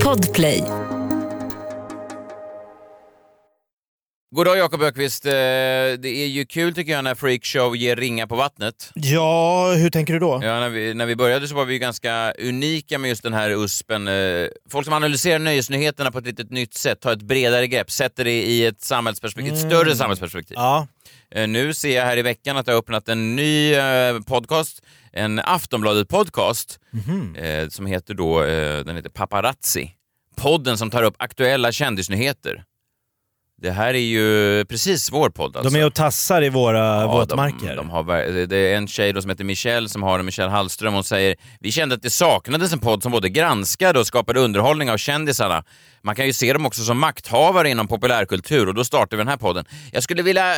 Podplay. Goddag Jakob Ökvist. Eh, Det är ju kul tycker jag när Freakshow ger ringa på vattnet. Ja, hur tänker du då? Ja, när, vi, när vi började så var vi ganska unika med just den här USPen. Eh, Folk som analyserar nöjesnyheterna på ett litet nytt sätt, tar ett bredare grepp, sätter det i ett, samhällsperspektiv, ett större samhällsperspektiv. Ja, Eh, Nu ser jag här i veckan att det har öppnat en ny podcast, en Aftonbladet-podcast, eh, som heter då, den heter Paparazzi. Podden som tar upp aktuella kändisnyheter. Det här är ju precis vår podd alltså. de är och tassar i våra Ja, våtmarker. De, de har, det är en tjej som heter Michelle som har Michelle Hallström. Hon säger vi kände att det saknades en podd som både granskade och skapade underhållning av kändisarna. Man kan ju se dem också som makthavare inom populärkultur och då startar vi den här podden. Jag skulle vilja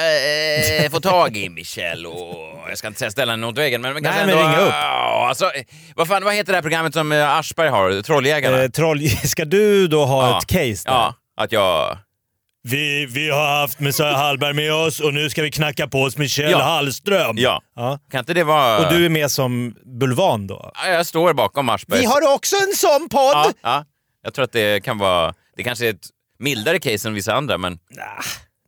eh, få tag i Michelle och jag ska inte säga ställa henne mot väggen men, men Nej, kanske men ändå, ringa upp. Alltså, vad, fan, vad heter det här programmet som eh, Aschberg har? Trolljägarna? Eh, troll... Ska du då ha Ja. ett case där? ja, att jag... Vi, vi har haft Messiah Hallberg med oss och nu ska vi knacka på oss Michelle Ja. Hallström. Ja. Kan inte det vara... Och du är med som bulvan då? Ja, Jag står bakom Aschberg. Vi har också en sån podd! Ja, ja. Jag tror att det kan vara... Det kanske är ett mildare case än vissa andra, men...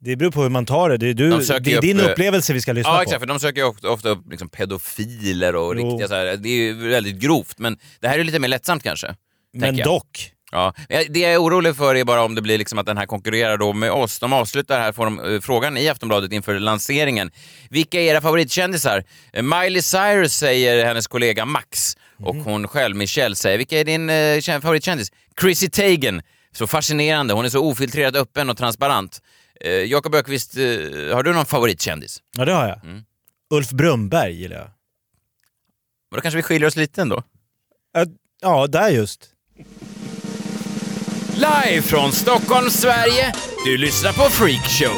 Det beror på hur man tar det. Det är, du, De söker det är upp, din eh, upplevelse vi ska lyssna Ja, på. exakt. För de söker ju ofta, ofta upp liksom pedofiler och Jo. riktiga så här. Det är ju väldigt grovt, men det här är lite mer lättsamt kanske. Men tänker jag. dock. Ja. Det jag är orolig för är bara om det blir liksom att den här konkurrerar då med oss. De avslutar här får de, eh, frågan i Aftonbladet inför lanseringen. Vilka är era favoritkändisar? Eh, Miley Cyrus säger hennes kollega Max och Mhm. hon själv, Michelle, säger vilka är din eh, kä- favoritkändis? Chrissy Teigen. Så fascinerande. Hon är så ofiltrerat öppen och transparent. Eh, Jakob Ökvist, eh, har du någon favoritkändis? Ja, det har jag. Mm. Ulf Brunnberg gillar jag. Men Då kanske vi skiljer oss lite ändå. Ja, Ja, där just. Live från Stockholm, Sverige. Du lyssnar på Freakshow.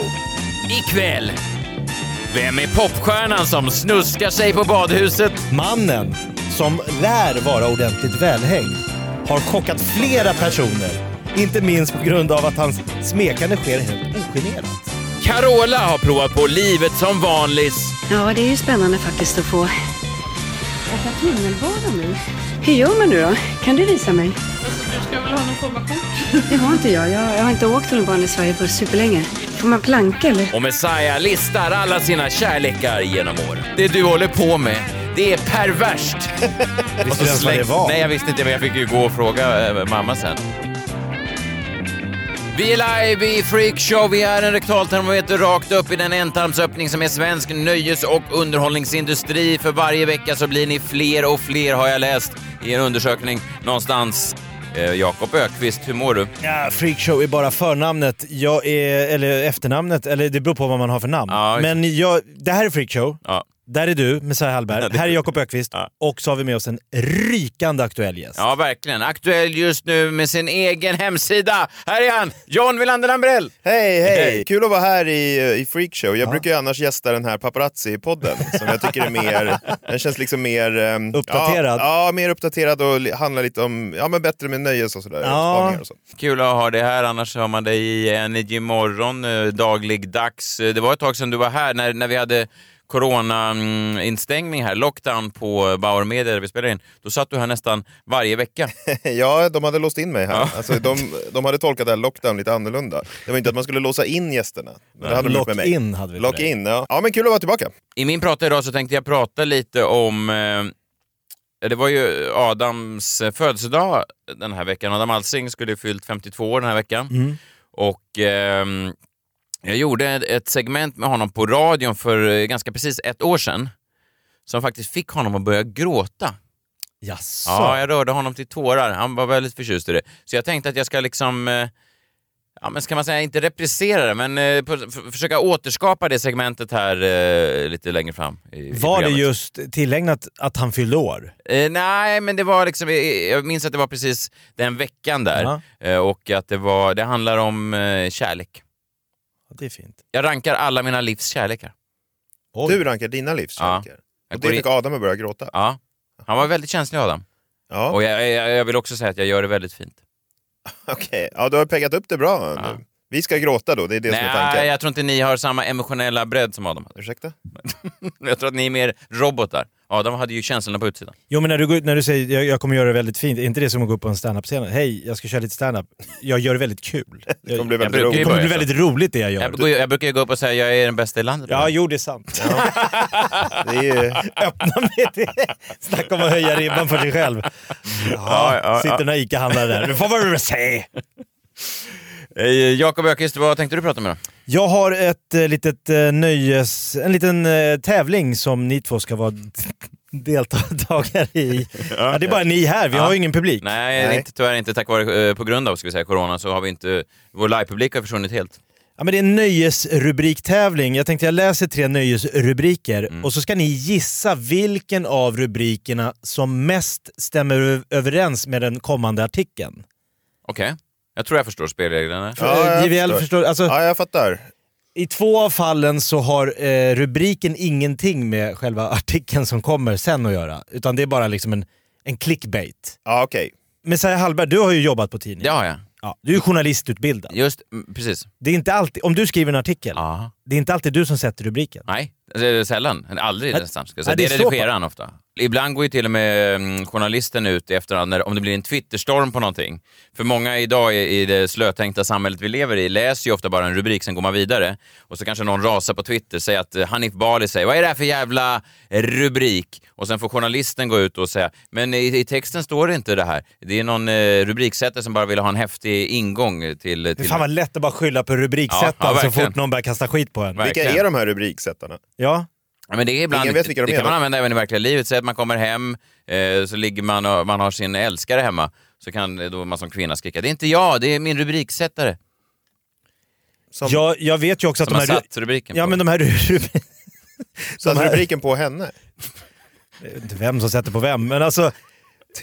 Ikväll. Vem är popstjärnan som snuskar sig på badhuset? Mannen, som lär vara ordentligt välhängd, har chockat flera personer. Inte minst på grund av att hans smekande sker helt ogenerat. Carola har provat på livet som vanlis. Ja, det är ju spännande faktiskt att få åka tunnelbana nu. Hur gör man nu då? Kan du visa mig? Alltså, du ska väl ha någon form av kort? Det har inte jag. Jag, jag har inte åkt tunnelbana i Sverige på superlänge. Får man planka eller? Och Messiah listar alla sina kärlekar genom åren. Det du håller på med, det är perverst. Visste du ens vad det var? Nej, jag visste inte, men jag fick ju gå och fråga eh, mamma sen. Vi är live i Freakshow. Vi är en rektaltermometer rakt upp i den ändtarmsöppning som är svensk nöjes och underhållningsindustri. För varje vecka så blir ni fler och fler har jag läst i en undersökning någonstans. Eh, Jakob Ökvist, hur mår du? Ja, freakshow är bara förnamnet. Jag är, eller efternamnet, eller det beror på vad man har för namn. Ja, Men jag, det här är freakshow. Ja. Där är du, Messiah Hallberg. Ja, det- Här är Jakob Ökvist. Ja. Och så har vi med oss en rykande aktuell gäst. Ja, verkligen. Aktuell just nu med sin egen hemsida. Här är han, John Wilander Lambrell. Hej, hej! Hej. Kul att vara här i, i Freakshow. Jag brukar ju annars gästa den här paparazzi-podden som jag tycker är mer, den känns liksom mer... ehm, Uppdaterad. Ja, ja, mer uppdaterad och handlar lite om, ja men bättre med nöjes och sådär. Ja. spaningar Och så. Kul att ha dig här, annars har man dig i Energy Morgon, eh, dagligdags. Eh, Det var ett tag sedan du var här när, när vi hade corona-instängning här, lockdown på Bauer Media där vi spelade in. Då satt du här nästan varje vecka. Ja, de hade låst in mig här. Ja. Alltså, de, de hade tolkat det här lockdown lite annorlunda. Det var inte att man skulle låsa in gästerna. Men det hade de gjort med mig. Lock-in hade vi Lock in, ja. Ja men kul att vara tillbaka. I min prata idag så tänkte jag prata lite om eh, det var ju Adams födelsedag den här veckan. Adam Alsing skulle ju fyllt 52 år den här veckan. Mm. Och ehm, jag gjorde ett- segment med honom på radion för eh, ganska precis ett år sedan. Som faktiskt fick honom att börja gråta. Jaså? Ja, jag rörde honom till tårar. Han var väldigt förtjust i det. Så jag tänkte att jag ska liksom, eh, ja men ska man säga, inte reprisera det, men eh, försöka återskapa det segmentet här eh, lite längre fram. I, i Var det programmet. just tillägnat att han fyllde år? Nej, men det var liksom, jag minns att det var precis den veckan där. Ja. Eh, och att det var, det handlar om kärlek. Ja, det är fint. Jag rankar alla mina livs kärlekar. Oj. Du rankar dina livskärlekar. Jag Och går det in- fick Adam att börja gråta. Ja. Han var väldigt känslig Adam. Ja, Och jag, jag, jag vill också säga att jag gör det väldigt fint. okej. Ja, du har peggat upp det bra Ja. Vi ska gråta då, det är det som är Nej, tanken. jag tror inte ni har samma emotionella bredd som Adam hade. Ursäkta? Jag tror att ni är mer robotar. Adam hade ju känslorna på utsidan. Jo men när du, går- när du säger jag, jag kommer göra det väldigt fint, är inte det som att gå upp på en standup-scen? Hej, jag ska köra lite standup. Jag gör det väldigt kul. Det kommer bli väldigt brukar ju Det roligt. kommer börja bli så. väldigt roligt det jag gör. Jag, jag brukar ju gå upp och säga jag är den bästa i landet. Ja, jo det är sant. Det är ju... Öppna med det. Snacka om att höja ribban för sig själv. Ja, Ja, ja, sitter några ICA-handlare där. Du får vad du vill säga. Jakob Öqvist, vad tänkte du prata med då? Jag har ett eh, litet eh, nöjes... En liten eh, tävling som ni två ska vara deltagare i. Ja, det är bara ni här, vi Ja. har ju ingen publik. Nej, Nej. Inte, tyvärr inte tack vare, på grund av ska vi säga, corona så har vi inte, vår livepublik har försvunnit helt. Ja, men det är en nöjesrubriktävling. Jag tänkte jag läser tre nöjesrubriker Mm. och så ska ni gissa vilken av rubrikerna som mest stämmer överens med den kommande artikeln. Okej, jag tror jag förstår spelreglerna. Ja, jag JVL förstår. förstår, alltså, Ja, jag fattar. I två av fallen så har eh, rubriken ingenting med själva artikeln som kommer sen att göra. Utan det är bara liksom en, en clickbait. Ja, okej. Messiah Hallberg, du har ju jobbat på tidning. Det har jag. Ja, du är ju journalistutbildad. Just, mm, precis. Det är inte alltid, om du skriver en artikel, Ja. Det är inte alltid du som sätter rubriken. Nej, det är sällan. Aldrig Nej, nästan. Ska jag nej, säga. det Det är så redigerar han ofta. Ibland går ju till och med mm, journalisten ut i efterhand när, om det blir en Twitterstorm på någonting. För många idag i, det slötänkta samhället vi lever i läser ju ofta bara en rubrik, sen går man vidare. Och så kanske någon rasar på Twitter, säger att eh, Hanif Bali säger “Vad är det här för jävla rubrik?” Och sen får journalisten gå ut och säga “Men i, i texten står det inte det här. Det är någon eh, rubriksättare som bara vill ha en häftig ingång till...” Det är till fan vad lätt att bara skylla på rubriksättaren Ja, ja, så fort någon börjar kasta skit på en. Verkligen. Vilka är de här rubriksättarna? Ja. Ja, men det är ibland, Ingen vet vilka de det är, kan man använda även i verkliga livet. Säg att man kommer hem, eh, så ligger man och man har sin älskare hemma. Så kan då man som kvinna skrika “Det är inte jag, det är min rubriksättare” Som, Jag, jag vet ju också att som de har här... satt rubriken Ja på. men de här... rubri- så här- rubriken på henne? Vem som sätter på vem, men alltså...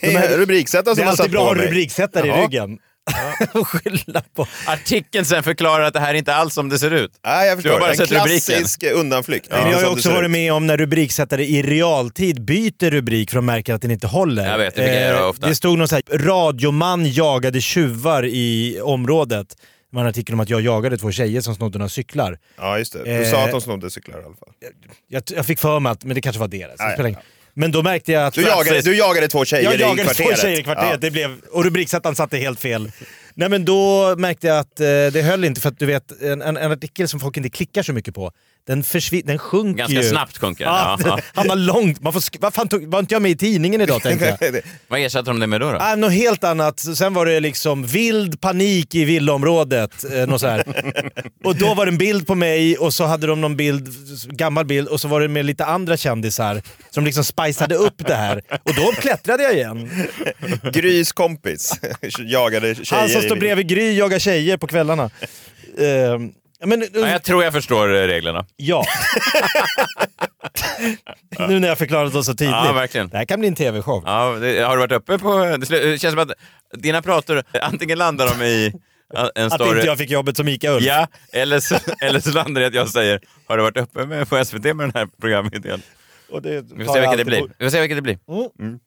Det De är här- rubriksättaren Det som är har satt alltid bra på att ha mig. rubriksättare i Jaha. ryggen. Och skylla på... Artikeln sen förklarar att det här är inte alls som det ser ut. Nej, jag Du har förstår. bara En sett rubriken. klassisk undanflykt. Men jag har också varit med om när rubriksättare i realtid byter rubrik för att märka att den inte håller. Jag vet, det fick jag göra ofta. Det stod någon så här, radioman jagade tjuvar i området. Det var en artikel om att jag jagade två tjejer som snodde några cyklar. Ja, just det. Du Eh, sa att de snodde cyklar i alla fall. Jag, jag fick för mig att, men det kanske var deras. Det Ja, ja, Men då märkte jag att... Du jagade, du jagade två tjejer jag i jagade kvarteret. två tjejer i kvarteret, Ja. det blev, och rubriksättaren satte helt fel. Nej men då märkte jag att eh, det höll inte för att du vet, en, en, en artikel som folk inte klickar så mycket på, den, försvin- den sjunker Ganska ju. snabbt sjunker den. Ja, Ja, ja. Han var långt. Man får, sk- vad fan tog, var inte jag med i tidningen idag tänkte jag. Vad ersätter de det med då? då? Ah, något helt annat. Sen var det liksom vild panik i villaområdet. Eh, något så här. och då var det en bild på mig och så hade de någon bild, gammal bild och så var det med lite andra kändisar som liksom spiceade upp det här. Och då klättrade jag igen. Grys kompis jagade tjejer Han som i- står bredvid Gry jagar tjejer på kvällarna. Eh, men, Ja, jag tror jag förstår eh, reglerna. ja. nu när jag förklarat det så tydligt. Ja, verkligen. Det här kan bli en tv-show. Ja, det, har du varit uppe på... Det känns som att dina prator, antingen landar de i en Att story... inte jag fick jobbet som Ica-Ulf. Ja, eller så, eller så landar det i att jag säger Har du varit uppe med, på SVT med den här programidén? Och det Vi får se vilket det blir. Vi får se vilket det blir.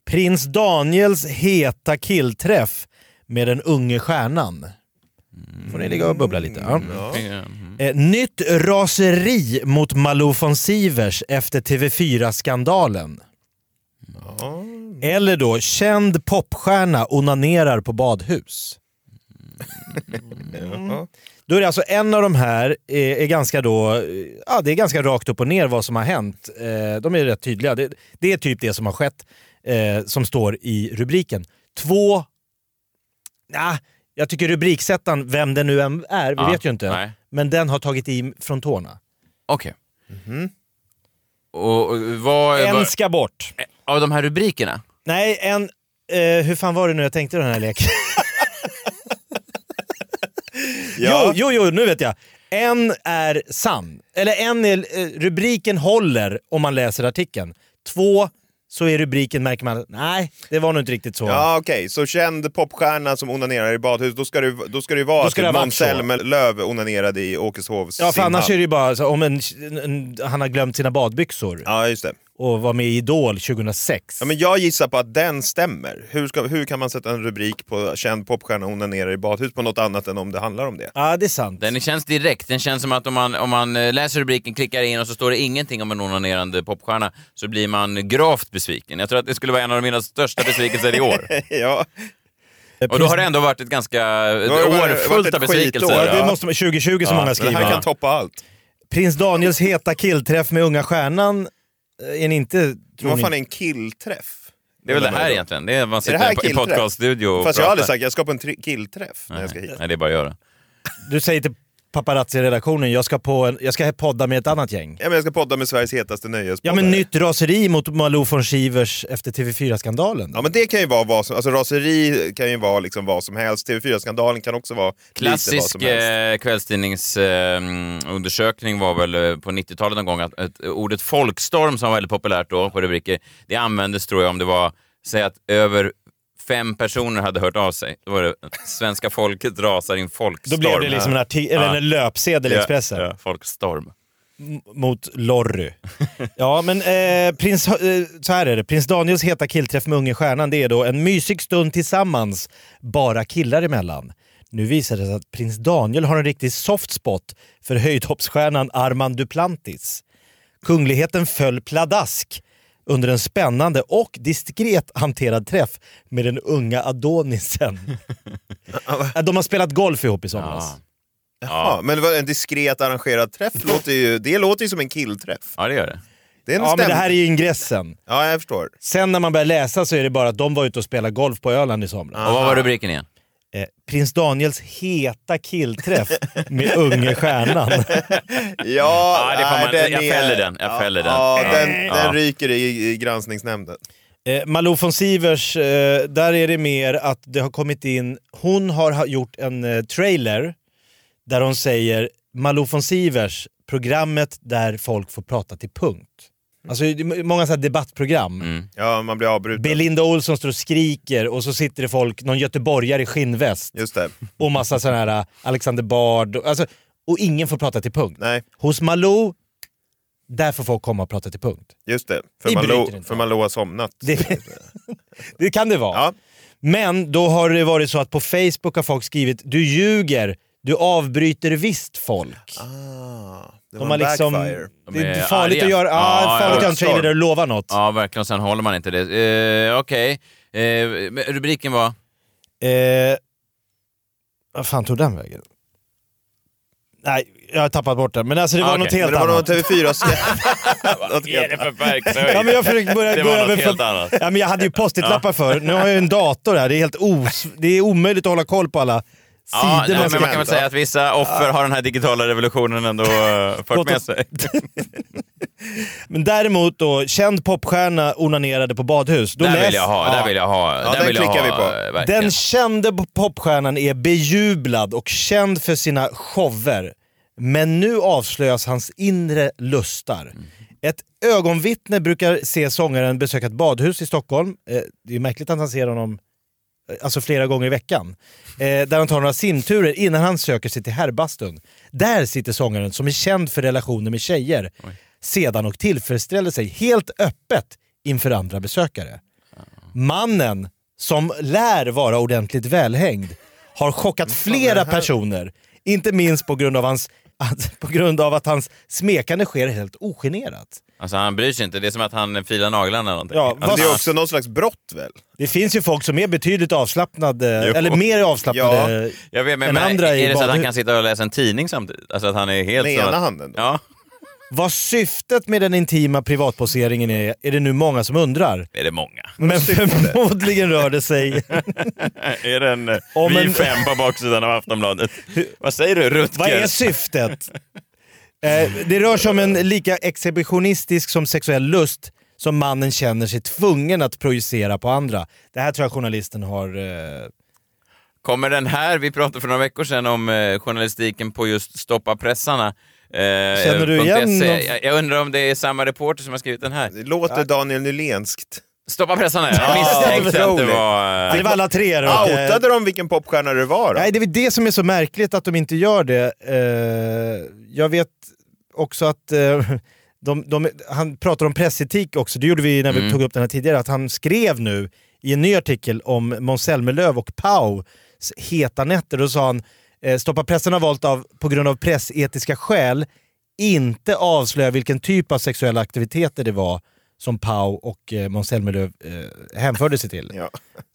Prins Daniels heta killträff med den unge stjärnan. Får ni ligga och bubbla lite. Ja. Mm. Eh, nytt raseri mot Malou von Sivers efter TV4-skandalen. Eller då, känd popstjärna onanerar på badhus. Ja. Då är det alltså en av de här är, är ganska då, eh, ja det är ganska rakt upp och ner vad som har hänt. Eh, de är rätt tydliga. Det, det är typ det som har skett eh, som står i rubriken. Två, nah, jag tycker rubriksättaren, vem det nu än är, vi Ja, vet ju inte. nej. Men den har tagit i från tårna. Okej. Och, och vad... En vad ska bort. av de här rubrikerna? Nej, en... Eh, hur fan var det nu jag tänkte den här leken? Ja. Jo, jo, jo, nu vet jag. En är sann. Eller en är, eh, rubriken håller om man läser artikeln. Två, så är rubriken, märker man, nej, det var nog inte riktigt så. Ja, okej. Så känd popstjärna som onanerar i badhus, då ska det, då ska det vara Då ska att varit Måns. Zelmerlöw onanerade i Åkeshovs Ja, för annars är simhall. det ju bara så, om en, en, han har glömt sina badbyxor. Ja, just det. Och var med i Idol 2006. Ja, men jag gissar på att den stämmer. Hur, ska, hur kan man sätta en rubrik på känd popstjärna onanerar i badhus på något annat än om det handlar om det? Ja, det är sant. Den känns direkt. Den känns som att om man, om man eh, läser rubriken, klickar in och så står det ingenting om en onanerande popstjärna så blir man gravt besviken. Jag tror att det skulle vara en av mina största besvikelser i år. ja. Och då har det ändå varit ett ganska ett år fullt av besvikelser. Ja, det måste man, 2020 som Ja, många Men det skriver. här kan toppa allt. Prins Daniels heta killträff med unga stjärnan, eh, är ni inte... Tror vad fan är en killträff? Det är väl det här då. egentligen. Det är man Är sitter det här i podcaststudio och Fast jag har aldrig pratar. sagt jag ska på en killträff när jag ska hit. Nej, det är bara att göra. Du säger till paparazzi-redaktionen, jag ska, på en, jag ska podda med ett annat gäng. Ja, men jag ska podda med Sveriges hetaste nöjespoddare. Ja men nytt raseri mot Malou von Sivers efter TV4-skandalen. Ja men det kan ju vara vad som, alltså raseri kan ju vara liksom vad som helst. TV4-skandalen kan också vara lite vad Klassisk som helst. eh, kvällstidningsundersökning var väl eh, på 90-talet någon gång att, att ordet folkstorm som var väldigt populärt då på rubriker, det användes tror jag om det var, säg att över fem personer hade hört av sig. Då var det svenska folket rasar i en Då folkstorm. blev det liksom en, arti- Ja. en löpsedel i Ja, Expressen Ja, folkstorm. m- mot Lorry. ja men eh, prins, eh, så här är det, prins Daniels heta killträff med unge stjärnan det är då en mysig stund tillsammans, bara killar emellan. Nu visar det sig att prins Daniel har en riktig soft spot för höjdhoppsstjärnan Armand Duplantis. Kungligheten föll pladask under en spännande och diskret hanterad träff med den unga Adonisen. Ja, De har spelat golf ihop i somras. Ja. Jaha, men det var en diskret arrangerad träff, låter ju, det låter ju som en killträff. ja, det gör det. Det är en Ja, men det här är ju ingressen. Ja, jag förstår. Sen när man börjar läsa så är det bara att de var ute och spelade golf på Öland i somras. Och vad var rubriken igen? Eh, Prins Daniels heta killträff med unge stjärnan. Ja, Ja, det den jag är- fäller den, jag ja, fäller den. Ja, den, Ja. den ryker i, i granskningsnämnden. Eh, Malou von Sivers, eh, där är det mer att det har kommit in, hon har ha- gjort en eh, trailer där hon säger Malou von Sivers, programmet där folk får prata till punkt. Alltså många så här debattprogram. Mm. Ja, man blir avbruten. Belinda Olsson står och skriker och så sitter det folk, någon göteborgare i skinnväst Just det. och massa sådana här äh, Alexander Bard. och- Alltså, och ingen får prata till punkt. Nej, Hos Malou, där får folk komma och prata till punkt. just det. För inte. för man lo har somnat. Det, det kan det vara. Ja. Men då har det varit så att på Facebook har folk skrivit “du ljuger, du avbryter visst folk”. Ah, det var De har en liksom, backfire. det är är farligt arga. att göra, ja, Ja, farligt att göra en trailer där du lovar något. Ja, verkligen. Sen håller man inte det. Eh, Okej. Eh, men rubriken var? Eh, vad fan tog den vägen? Nej, jag har tappat bort den. Men alltså det var Ah, något okej. helt Men det var annat. någon TV4 Vad är det för verkshöjd? Ja, men jag försökte börja Det var över något helt annat. Ja, men jag hade ju post-it-lappar för. Nu har jag ju en dator här. Det är helt os... Det är omöjligt att hålla koll på alla Ja, nej, man men ska... man kan väl säga att vissa offer har den här digitala revolutionen ändå uh, fört med sig. Men däremot då, känd popstjärna onanerade på badhus. Då Där vill jag ha, Ja. där vill jag ha. Ja, den jag klickar vi på. eh, verkligen. Den kände popstjärnan är bejublad och känd för sina shower. Men nu avslöjas hans inre lustar. Mm. Ett ögonvittne brukar se sångaren besöka ett badhus i Stockholm. Eh, Det är märkligt att han ser honom eh, alltså flera gånger i veckan. Eh, där han tar några simturer innan han söker sig till herrbastun. Där sitter sångaren som är känd för relationer med tjejer sedan och tillfredsställer sig helt öppet inför andra besökare. Mannen, som lär vara ordentligt välhängd, har chockat flera personer. Inte minst på grund av, hans, att, på grund av att hans smekande sker helt ogenerat. Alltså han bryr sig inte, det är som att han filar naglarna eller någonting. Ja, alltså, Det är också någon slags brott väl? Det finns ju folk som är betydligt avslappnade, Jo. eller mer avslappnade jag vet, men, än men andra i är det så att han kan sitta och läsa en tidning samtidigt? Alltså att han är helt Med ena att, handen då? Ja, Vad syftet med den intima privatposeringen är, är det nu många som undrar. är det många? Men förmodligen rör det sig... är det en Om vi en- fem på baksidan av Aftonbladet? Vad säger du Rutger? Vad är syftet? Eh, det rör sig om en lika exhibitionistisk som sexuell lust som mannen känner sig tvungen att projicera på andra. Det här tror jag journalisten har... Eh, Kommer den här, vi pratade för några veckor sedan om eh, journalistiken på just Stoppa pressarna. Eh, Känner du igen någon- Jag, jag undrar om det är samma reporter som har skrivit den här. Det låter Daniel Nylenskt. Stoppa pressarna, jag Ja, misstänkte att det var... det var alla tre. då. Eh, Outade de vilken popstjärna det var då? Nej, det är det som är så märkligt att de inte gör det. Eh, jag vet också att eh, de, de, han pratar om pressetik också, det gjorde vi när vi Mm. tog upp den här tidigare, att han skrev nu i en ny artikel om Måns Zelmerlöw och Paus heta nätter. Då sa han eh, Stoppa pressen har valt av, på grund av pressetiska skäl inte avslöja vilken typ av sexuella aktiviteter det var som Pau och eh, Måns Zelmerlöw eh, hänförde sig till. Ja.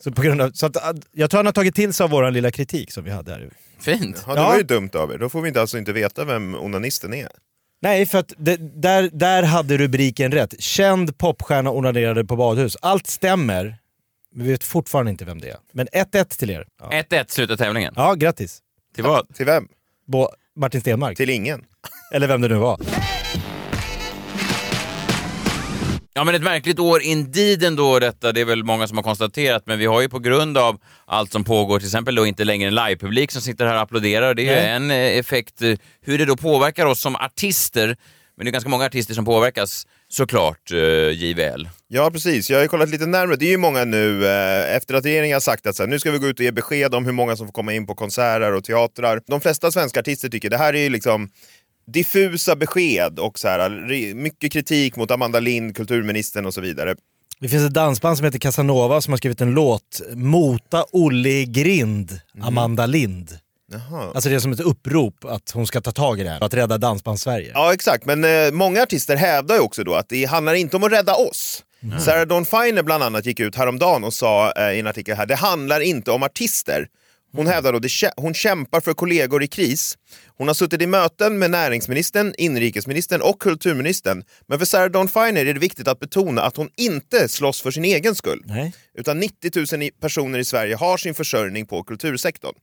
Så, på grund av, så att, jag tror han har tagit till sig av vår lilla kritik som vi hade här. Fint. Ja, det Ja. var ju dumt av er. Då får vi inte, alltså inte veta vem onanisten är. Nej, för att det, där, där hade rubriken rätt. Känd popstjärna onanerade på badhus. Allt stämmer, men vi vet fortfarande inte vem det är. Men 1-1 till er. Ja, 1-1 slutar tävlingen. ja grattis. Till vad? Till vem? Bo, Martin Stenmark. Till ingen. Eller vem det nu var. Ja, men ett märkligt år indeed ändå detta. Det är väl många som har konstaterat, men vi har ju på grund av allt som pågår, till exempel då inte längre en livepublik som sitter här och applåderar. Det är ju Nej. en eh, effekt. Hur det då påverkar oss som artister, men det är ganska många artister som påverkas såklart, eh, JVL. Ja precis, jag har ju kollat lite närmare. Det är ju många nu, eh, efter att regeringen har sagt att så här, nu ska vi gå ut och ge besked om hur många som får komma in på konserter och teatrar. De flesta svenska artister tycker det här är ju liksom diffusa besked och så här, mycket kritik mot Amanda Lind, kulturministern och så vidare. Det finns ett dansband som heter Casanova som har skrivit en låt, Mota Olle Grind, Amanda Lind. Jaha. Alltså det är som ett upprop att hon ska ta tag i det här, att rädda Dansband-Sverige. Ja exakt, men eh, många artister hävdar ju också då att det handlar inte om att rädda oss. Sarah Dawn Finer bland annat gick ut häromdagen och sa eh, i en artikel här, det handlar inte om artister. Hon hävdar då, kä- hon kämpar för kollegor i kris. Hon har suttit i möten med näringsministern, inrikesministern och kulturministern. Men för Sarah Dawn Finer är det viktigt att betona att hon inte slåss för sin egen skull. Nej. Utan 90 000 i- personer i Sverige har sin försörjning på kultursektorn.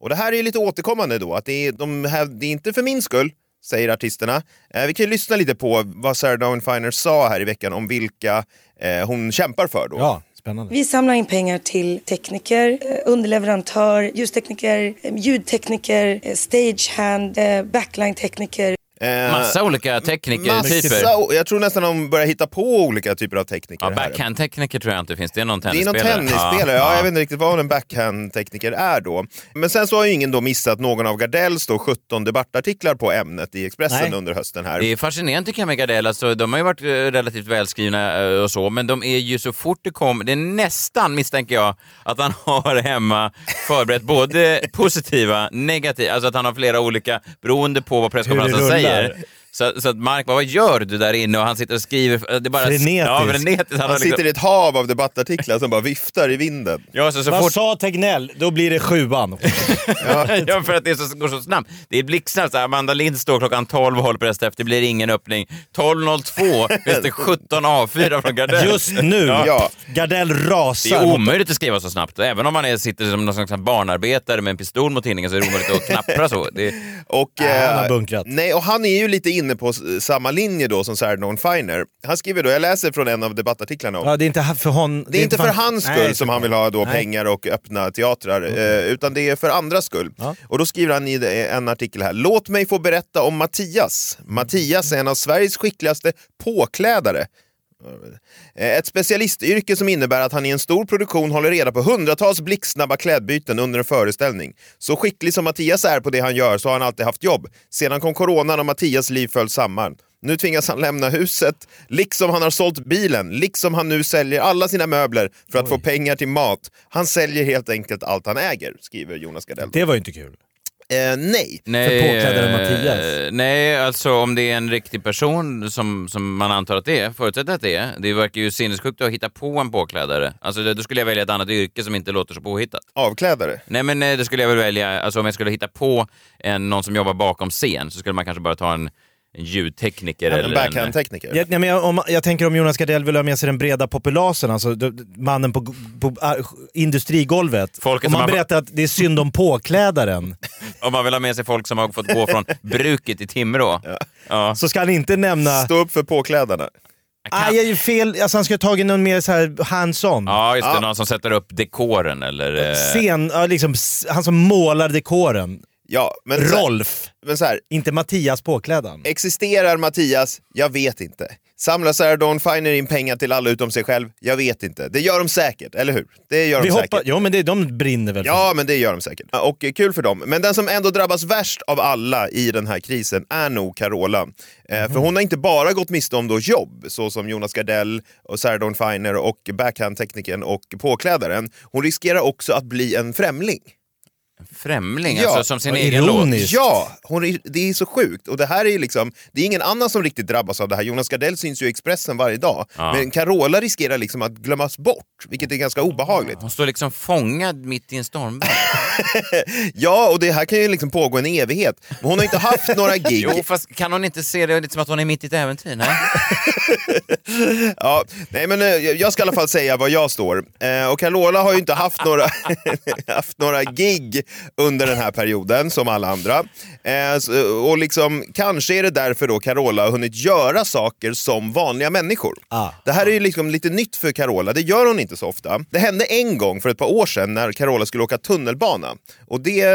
Och det här är lite återkommande då, att det är, de här, det är inte för min skull, säger artisterna. Eh, vi kan ju lyssna lite på vad Sarah Dawn Finer sa här i veckan om vilka eh, hon kämpar för då. Ja, spännande. Vi samlar in pengar till tekniker, eh, underleverantör, ljustekniker, eh, ljudtekniker, eh, stagehand, eh, backline-tekniker. Eh, Massa olika teknikertyper. jag tror nästan de börjar hitta på olika typer av tekniker. Ja, backhand-tekniker tror jag inte finns. Det är någon Det är tennisspelare. någon tennisspelare, ja, jag vet inte riktigt vad en backhand-tekniker är då. Men sen så har ju ingen då missat någon av Gardells då 17 debattartiklar på ämnet i Expressen Nej. under hösten här. Det är fascinerande tycker jag med Gardell. Alltså, de har ju varit eh, relativt välskrivna eh, och så, men de är ju så fort det kommer... Det är nästan, misstänker jag, att han har hemma förberett både positiva, negativa, alltså att han har flera olika beroende på vad presskonferensen Hur det rullar. säger. Så, så att Mark, vad gör du där inne? Och han sitter och skriver... Det är bara, Frenetiskt. Ja, frenetiskt. Han Han har sitter liksom, i ett hav av debattartiklar som bara viftar i vinden. ja, så, så Vad fort, sa Tegnell? Då blir det sjuan. ja, för att det är så, går så snabbt. Det är blixtsnabbt. Amanda Lind står klockan 12 och håller på det efter. Det blir ingen öppning. 12.02 finns det 17 A4 från Gardell. Just nu. Ja. Gardell Det rasar. är mot- omöjligt att skriva så snabbt. Även om man är, sitter som någon slags barnarbetare med en pistol mot tidningen så är det omöjligt att knappra så. Det, Och, Ja, han har eh, bunkrat. Nej, och han är ju lite inne på s- samma linje då som Sarah Finer. Han skriver då, jag läser från en av debattartiklarna. Ja, det är inte för hon... Det är inte för hans skull Nej, som han vill ha då Nej. pengar och öppna teatrar, eh, utan det är för andras skull. Ja. Och då skriver han i en artikel här, låt mig få berätta om Mattias. Mattias är en av Sveriges skickligaste påklädare. Ett specialistyrke som innebär att han i en stor produktion håller reda på hundratals blixtsnabba klädbyten under en föreställning. Så skicklig som Mattias är på det han gör så har han alltid haft jobb. Sedan kom coronan och Mattias liv föll samman. Nu tvingas han lämna huset, liksom han har sålt bilen, liksom han nu säljer alla sina möbler för att få pengar till mat. Han säljer helt enkelt allt han äger, skriver Jonas Gardell. Det var ju inte kul. Eh, nej. nej, påklädare eh, Mattias. Nej, alltså om det är en riktig person som, som man antar att det är, förutsätter att det är. Det verkar ju sinnessjukt att hitta på en påklädare. Alltså då skulle jag välja ett annat yrke som inte låter så påhittat. Avklädare. Nej men eh, det skulle jag väl välja, alltså om jag skulle hitta på en, någon som jobbar bakom scen så skulle man kanske bara ta en ljudtekniker En eller en... backhand-tekniker. Jag, nej, men jag, om, jag tänker om Jonas Gardell vill ha med sig den breda populasen, alltså mannen på, på industrigolvet. Folket om man har- berättar att det är synd om påklädaren, Om man vill ha med sig folk som har fått gå från bruket i Timrå. Ja. så ska han inte nämna... Stå upp för påklädarna. Ah, jag är ju fel, alltså han ska ha tagit någon mer så här hands-on. Ja, just det. Ja. Någon som sätter upp dekoren eller... Scen, ja, liksom, han som målar dekoren. Ja, men så, Rolf, men så här, inte Mattias påklädaren. existerar Mattias? Jag vet inte. Samlar Sarah Dawn Finer in pengar till alla utom sig själv? Jag vet inte. Det gör de säkert, eller hur? Det gör de Vi säkert. ja men det, de brinner väl Ja, men det gör de säkert. Och eh, kul för dem. Men den som ändå drabbas värst av alla i den här krisen är nog Carola. Eh, För hon har inte bara gått miste om då jobb, så som Jonas Gardell, och Sarah Dawn Finer och backhand-teknikern och påklädaren. Hon riskerar också att bli en främling. Främling, Ja, alltså som sin egen låt. ironiskt. Ja, hon, är- det är så sjukt. Och det här är liksom, det är ingen annan som riktigt drabbas av det här. Jonas Gardell syns ju i Expressen varje dag. Ja. Men Carola riskerar liksom att glömmas bort, vilket är ganska obehagligt. Hon står liksom fångad mitt i en stormvind. Ja, och det här kan ju liksom pågå en evighet. Men hon har inte haft några gig. Jo, fast kan hon inte se det lite som att hon är mitt i ett äventyr? Nej? Ja, nej men eh, jag ska i alla fall säga var jag står. Eh, och Carola har ju inte haft några, haft några gig under den här perioden som alla andra. Eh, så- och liksom, kanske är det därför då Carola har hunnit göra saker som vanliga människor. Ah. Det här är ju liksom lite nytt för Carola, det gör hon inte så ofta. Det hände en gång för ett par år sedan när Carola skulle åka tunnelbana. Och det,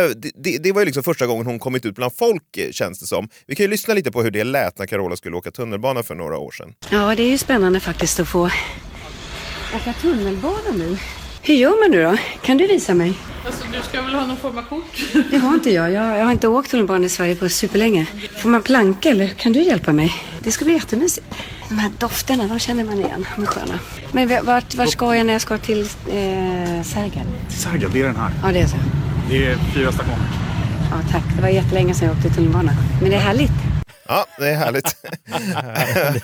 det, det var ju liksom första gången hon kommit ut bland folk eh, känns det som. Vi kan ju lyssna lite på hur det lät när Carola skulle åka tunnelbana för några år sedan. Ja, det är ju spännande faktiskt att få åka tunnelbana nu. Hur gör man nu då? Kan du visa mig? Alltså du ska väl ha någon form av kort? Det har inte jag. Jag, jag har inte åkt tunnelbana i Sverige på superlänge. Får man planka eller kan du hjälpa mig? Det ska bli jättemysigt. De här dofterna, de känner man igen. De är sköna. Men vart, vart ska jag när jag ska till eh, Sergel? Saga, det är den här. Ja, det är så. Det är fyra stationer. Ja, tack. Det var jättelänge sedan jag åkte tunnelbana. Men det är härligt. Ja, det är härligt.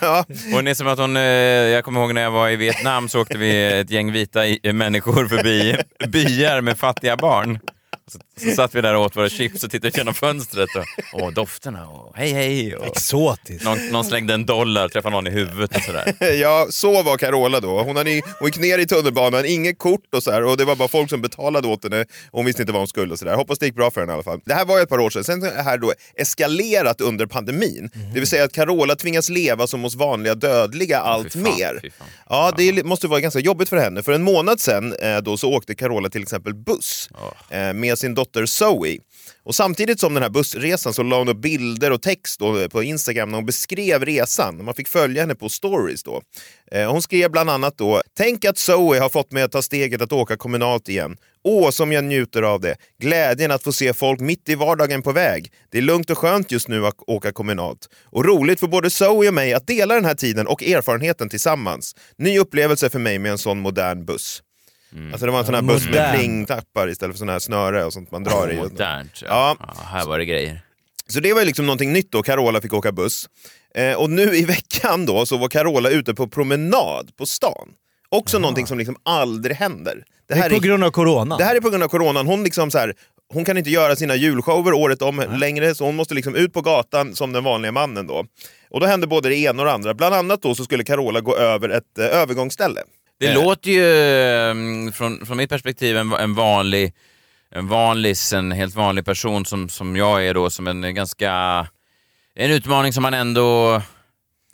ja. Hon är som att hon, eh, jag kommer ihåg när jag var i Vietnam så åkte vi ett gäng vita människor förbi byar med fattiga barn. Så, så satt vi där och åt våra chips och tittade genom fönstret och åh, dofterna och hej hej. Och Exotiskt. någon, någon slängde en dollar, träffade någon i huvudet och sådär. ja, så var Carola då. Hon, hade, hon gick ner i tunnelbanan, inget kort och så här, och det var bara folk som betalade åt henne och hon visste inte vad hon skulle. Och så där. Hoppas det gick bra för henne i alla fall. Det här var ju ett par år sedan. Sen har det här då eskalerat under pandemin. Det vill säga att Carola tvingas leva som hos vanliga dödliga allt fan, mer. Ja, det är- måste vara ganska jobbigt för henne. För en månad sedan eh, då, så åkte Carola till exempel buss eh, med sin dotter dotter Zoe. Och samtidigt som den här bussresan så la hon upp bilder och text då på Instagram när hon beskrev resan. Man fick följa henne på stories då. Eh, hon skrev bland annat då “Tänk att Zoe har fått mig att ta steget att åka kommunalt igen. Åh, som jag njuter av det. Glädjen att få se folk mitt i vardagen på väg. Det är lugnt och skönt just nu att åka kommunalt. Och roligt för både Zoe och mig att dela den här tiden och erfarenheten tillsammans. Ny upplevelse för mig med en sån modern buss. Alltså det var en sån här buss med plingtappar istället för sån här snöre och sånt man drar i. Modernt. Ja. Ja. här var det grejer. Så det var ju liksom någonting nytt då, Carola fick åka buss. Eh, och nu i veckan då så var Carola ute på promenad på stan. Också någonting som liksom aldrig händer. Det Det här är på grund av corona. det här är på grund av coronan. Hon, liksom så här, hon kan inte göra sina julshower året om längre, så hon måste liksom ut på gatan som den vanliga mannen. Då. Och då hände både det ena och det andra. Bland annat då så skulle Carola gå över ett eh, övergångsställe. Det Eh. låter ju, mm, från, från mitt perspektiv, en, en vanlig, en vanlig, en helt vanlig person som, som jag är då, som en ganska, en utmaning som man ändå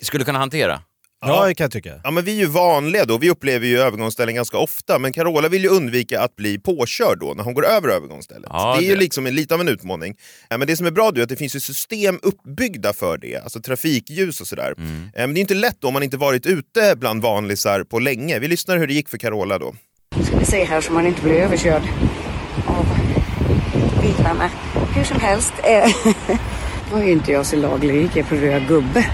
skulle kunna hantera. Ja, det kan jag tycka. Ja, men vi är ju vanliga då, vi upplever ju övergångsställen ganska ofta, men Carola vill ju undvika att bli påkörd då när hon går över övergångsstället. Ja, det är ju det- liksom en, lite av en utmaning. Ja, men det som är bra då är att det finns ju system uppbyggda för det, alltså trafikljus och sådär. Mm. Eh, Men det är inte lätt då om man inte varit ute bland vanlisar på länge. Vi lyssnar hur det gick för Carola då. Nu ska vi se här så man inte blir överkörd av bilarna. Hur som helst, eh, var ju inte jag så laglig. gick jag på röd gubbe.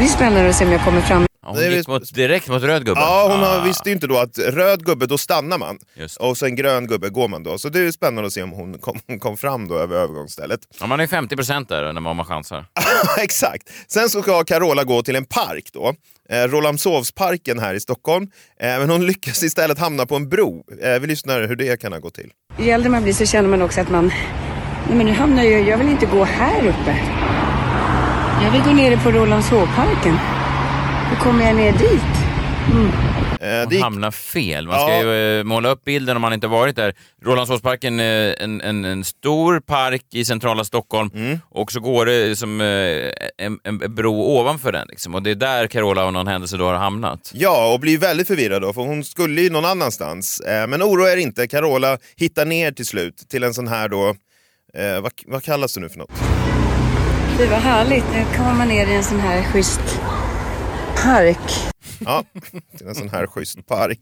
Det blir spännande att se om jag kommer fram. Ja, Hon Det är gick mot, direkt mot röd gubbe. Ja, hon har, Ah, visste ju inte då att röd gubbe, då stannar man. Just. Och sen grön gubbe går man då. Så det är spännande att se om hon kom, kom fram då över övergångsstället. Ja, man är 50 procent där när man chansar. Exakt. Sen så ska Carola gå till en park då. Eh, Rålambshovsparken här i Stockholm. Eh, men hon lyckas istället hamna på en bro. Eh, vi lyssnar hur det kan ha gått till. Ju äldre man blir så känner man också att man... Nej men nu hamnar jag... Jag vill inte gå här uppe. Jag vill gå nere på Rålambshovparken. Hur kommer jag ner dit? Eh, det Man hamnar fel. Man ska Ja. ju eh, måla upp bilden om man inte varit där. Rålambshovsparken är en, en, en stor park i centrala Stockholm Mm. och så går det som eh, en, en bro ovanför den. Liksom. Och det är där Carola av någon händelse då har hamnat. ja, och blir väldigt förvirrad då, för hon skulle ju någon annanstans. Eh, men oroa er inte, Carola hittar ner till slut till en sån här då... Eh, vad, vad kallas det nu för något? Det var härligt. Nu kommer man ner i en sån här schysst park. Ja, till en sån här schysst park.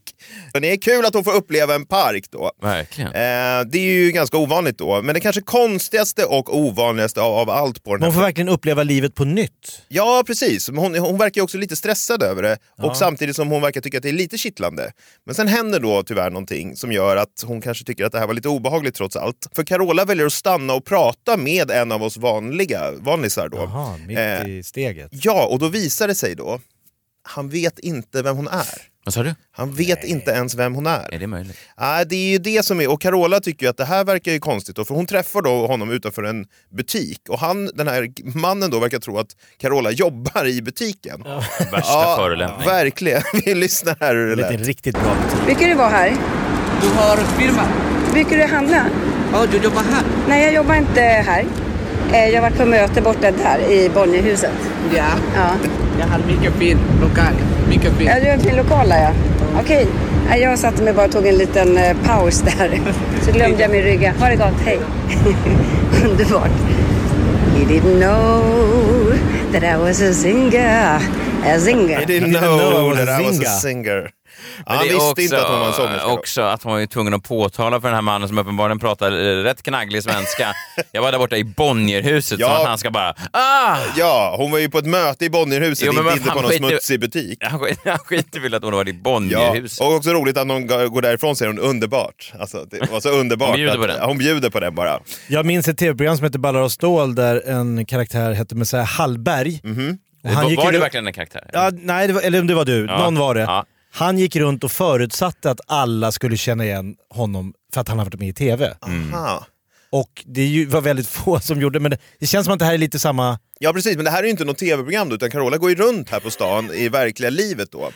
Men det är kul att hon får uppleva en park då. Verkligen. Eh, det är ju ganska ovanligt då, men det kanske konstigaste och ovanligaste av, av allt på den här Man får verkligen uppleva livet på nytt. Ja, precis. Men Hon, hon verkar ju också lite stressad över det och samtidigt som hon verkar tycka att det är lite kittlande. Men sen händer då tyvärr någonting som gör att hon kanske tycker att det här var lite obehagligt trots allt. För Carola väljer att stanna och prata med en av oss vanliga vanlisar då. Jaha, mitt Eh, i steget. Ja, och då visar det sig då, han vet inte vem hon är. Vad sa du? Han vet inte ens vem hon är. Är det möjligt? Nej, det är ju det som är, och Carola tycker ju att det här verkar ju konstigt då, för hon träffar då honom utanför en butik och han, den här mannen då verkar tro att Carola jobbar i butiken. Värsta förolämpning. verkligen. Vi lyssnar här hur det Det är lät. en riktigt bra butik. Brukar du vara här? Du har firma? Brukar du handla? Ja, du jobbar här? Nej, jag jobbar inte här. Eh, Jag har varit på möte borta där i Bonnierhuset. Ja. Ja. Jag har mycket fin lokal. Mycket fin. Ja, du har en fin lokal där ja. Okej. Ja, Jag satte mig bara och tog en liten eh, paus där. Så glömde jag min rygga. Ha det gott, hej. Underbart. You didn't know that I was a singer. A singer. I didn't didn't know that I was a singer. Men han det är visste också, inte att hon var en sångerska. då. också att hon var ju tvungen att påtala för den här mannen som uppenbarligen pratar eh, rätt knagglig svenska. Jag var där borta i Bonnierhuset Ja. så att han ska bara ah! Ja, hon var ju på ett möte i Bonnierhuset, Jo, men inte vad inte på någon smutsig butik. Han skit- han skiter väl att hon har varit i Ja, Bonnierhuset. och också roligt att hon går därifrån säger hon underbart. Alltså, det var så underbart. Hon bjuder att, på den. Hon bjuder på den bara. Jag minns ett tv-program som hette Ballar och stål där en karaktär hette Messiah Hallberg. Och var, gick var ju det verkligen en karaktär? Ja, nej, det var, eller om det var du. Ja. Någon var det. Ja. Han gick runt och förutsatte att alla skulle känna igen honom för att han har varit med i tv. Aha. Och det var väldigt få som gjorde men det, det känns som att det här är lite samma... Ja precis, men det här är ju inte något tv-program utan Carola går ju runt här på stan i verkliga livet då.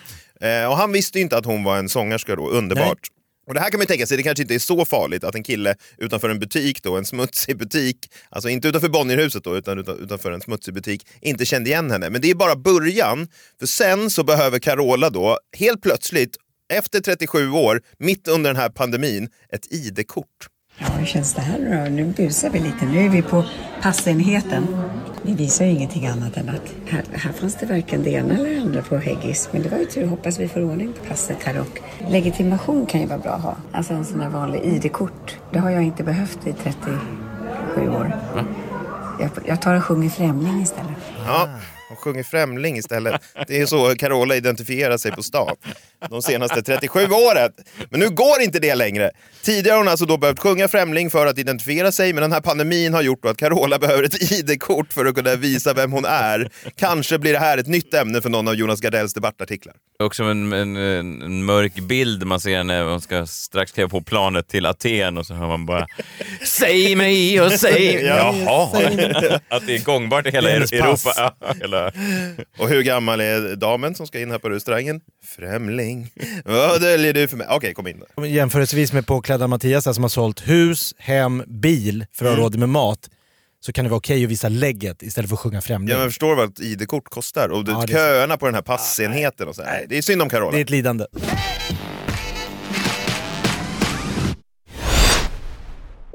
Eh, och han visste ju inte att hon var en sångerska då, underbart. Och det här kan man ju tänka sig, det kanske inte är så farligt att en kille utanför en butik då, en smutsig butik, alltså inte utanför Bonnierhuset då, utan utanför en smutsig butik, inte kände igen henne. Men det är bara början, för sen så behöver Carola då, helt plötsligt, efter 37 år, mitt under den här pandemin, ett ID-kort. Ja, hur känns det här nu då? Nu busar vi lite. Nu är vi på passenheten. Vi visar ju ingenting annat än att här, här fanns det varken det ena eller det andra på Heggis. Men det var ju tur. Hoppas vi får ordning på passet här och legitimation kan ju vara bra att ha. Alltså en sån där vanlig ID-kort. Det har jag inte behövt i 37 år. Jag, jag tar och sjunger Främling istället. Ja, hon sjunger Främling istället. Det är så Carola identifierar sig på stan de senaste 37 åren. Men nu går inte det längre. Tidigare har hon alltså då behövt sjunga Främling för att identifiera sig, men den här pandemin har gjort att Carola behöver ett ID-kort för att kunna visa vem hon är. Kanske blir det här ett nytt ämne för någon av Jonas Gardells debattartiklar. Också en, en, en, mörk bild man ser när hon ska strax kliva på planet till Aten och så hör man bara Säg mig och säg Ja. Jaha, att det är gångbart i hela Europa. Hela... Och hur gammal är damen som ska in här på restaurangen? Främling. Vad döljer du för mig? Okej, kom in då. Jämförelsevis med påklädda Mattias som har sålt hus, hem, bil för att Mm. ha råd med mat. Så kan det vara okej att visa lägget istället för att sjunga Främling. Ja, men förstår vad ett ID-kort kostar? Och Ja, köerna på den här passenheten och så. här. Det är synd om Carola. Det är ett lidande.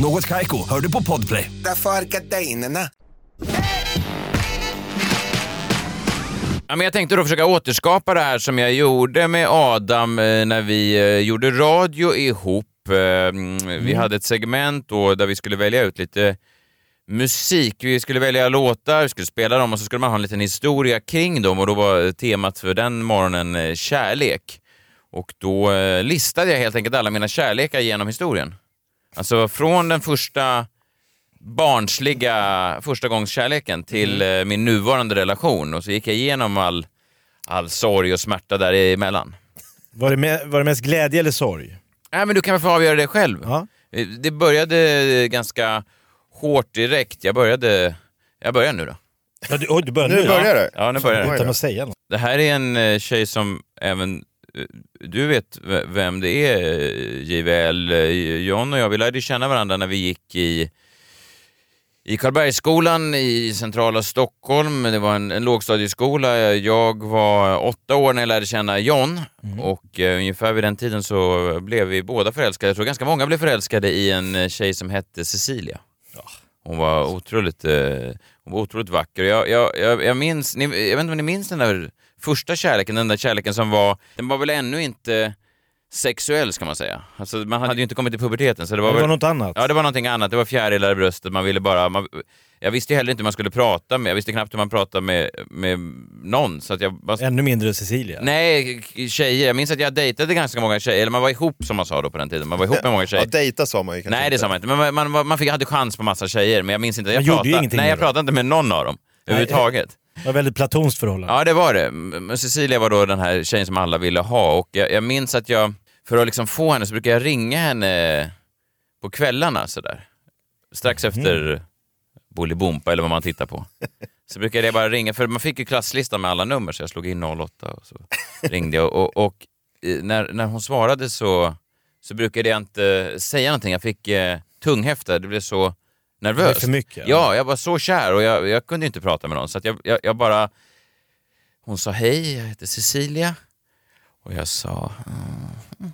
Något Kaiko, hör du på Podplay. Därför är gardinerna. Ja, men jag tänkte då försöka återskapa det här som jag gjorde med Adam eh, när vi eh, gjorde radio ihop. Eh, mm, Vi hade ett segment då där vi skulle välja ut lite musik. Vi skulle välja låtar, vi skulle spela dem och så skulle man ha en liten historia kring dem och då var temat för den morgonen kärlek. Och då listade jag helt enkelt alla mina kärlekar genom historien. Alltså från den första barnsliga första gångs kärleken till eh, min nuvarande relation och så gick jag igenom all, all sorg och smärta däremellan. Var det, med, var det mest glädje eller sorg? Nej, men du kan väl få avgöra det själv. Ja. Eh, Det började ganska hårt direkt. Jag började... Jag börjar nu då. Ja, du, oj, du börjar Nu nu? börjar det. Ja, nu börjar det. Utan att säga något. Det här är en eh, tjej som även du vet vem det är, eh, JVL. Eh, John och jag, vi lärde känna varandra när vi gick i i Karlbergsskolan i centrala Stockholm. Det var en, en lågstadieskola. Jag var åtta år när jag lärde känna John och eh, ungefär vid den tiden så blev vi båda förälskade. Jag tror ganska många blev förälskade i en eh, tjej som hette Cecilia. Hon var otroligt, eh, hon var otroligt vacker. Jag, jag, jag, jag, minns, ni, jag vet inte om ni minns den där första kärleken, den där kärleken som var, den var väl ännu inte sexuell ska man säga. Alltså, man hade ju inte kommit till puberteten. Så det var, Det var väl, något annat. Ja, det var någonting annat. Det var fjärilar i bröstet. Man ville bara... Man, jag visste ju heller inte hur man skulle prata med... Jag visste knappt hur man pratade med, med någon. Så att jag, man, Ännu mindre Cecilia. Nej, tjejer. Jag minns att jag dejtade ganska många tjejer. Eller man var ihop som man sa då på den tiden. Man var ihop med många tjejer. Ja, dejta sa man ju kanske Nej, det sa man inte. Men man, man, man fick, hade chans på massa tjejer. Men jag minns inte. Jag Man gjorde ju pratade, ingenting nej, jag pratade inte med någon av dem. Överhuvudtaget. Det var väldigt platonskt förhållande. Ja, det var det. Men Cecilia var då den här tjejen som alla ville ha och jag, jag minns att jag, för att liksom få henne så brukar jag ringa henne på kvällarna sådär. Strax efter Bolibompa eller vad man tittar på. Så brukade jag bara ringa, för man fick ju klasslistan med alla nummer så jag slog in 08 och så ringde jag och, och eh, när, när hon svarade så, så brukade jag inte säga någonting. Jag fick eh, tunghäfta, det blev så nervöst. Det för mycket, Ja, jag var så kär och jag, jag kunde inte prata med någon så att jag, jag, jag bara... Hon sa hej, jag heter Cecilia. Och jag sa... "Mm."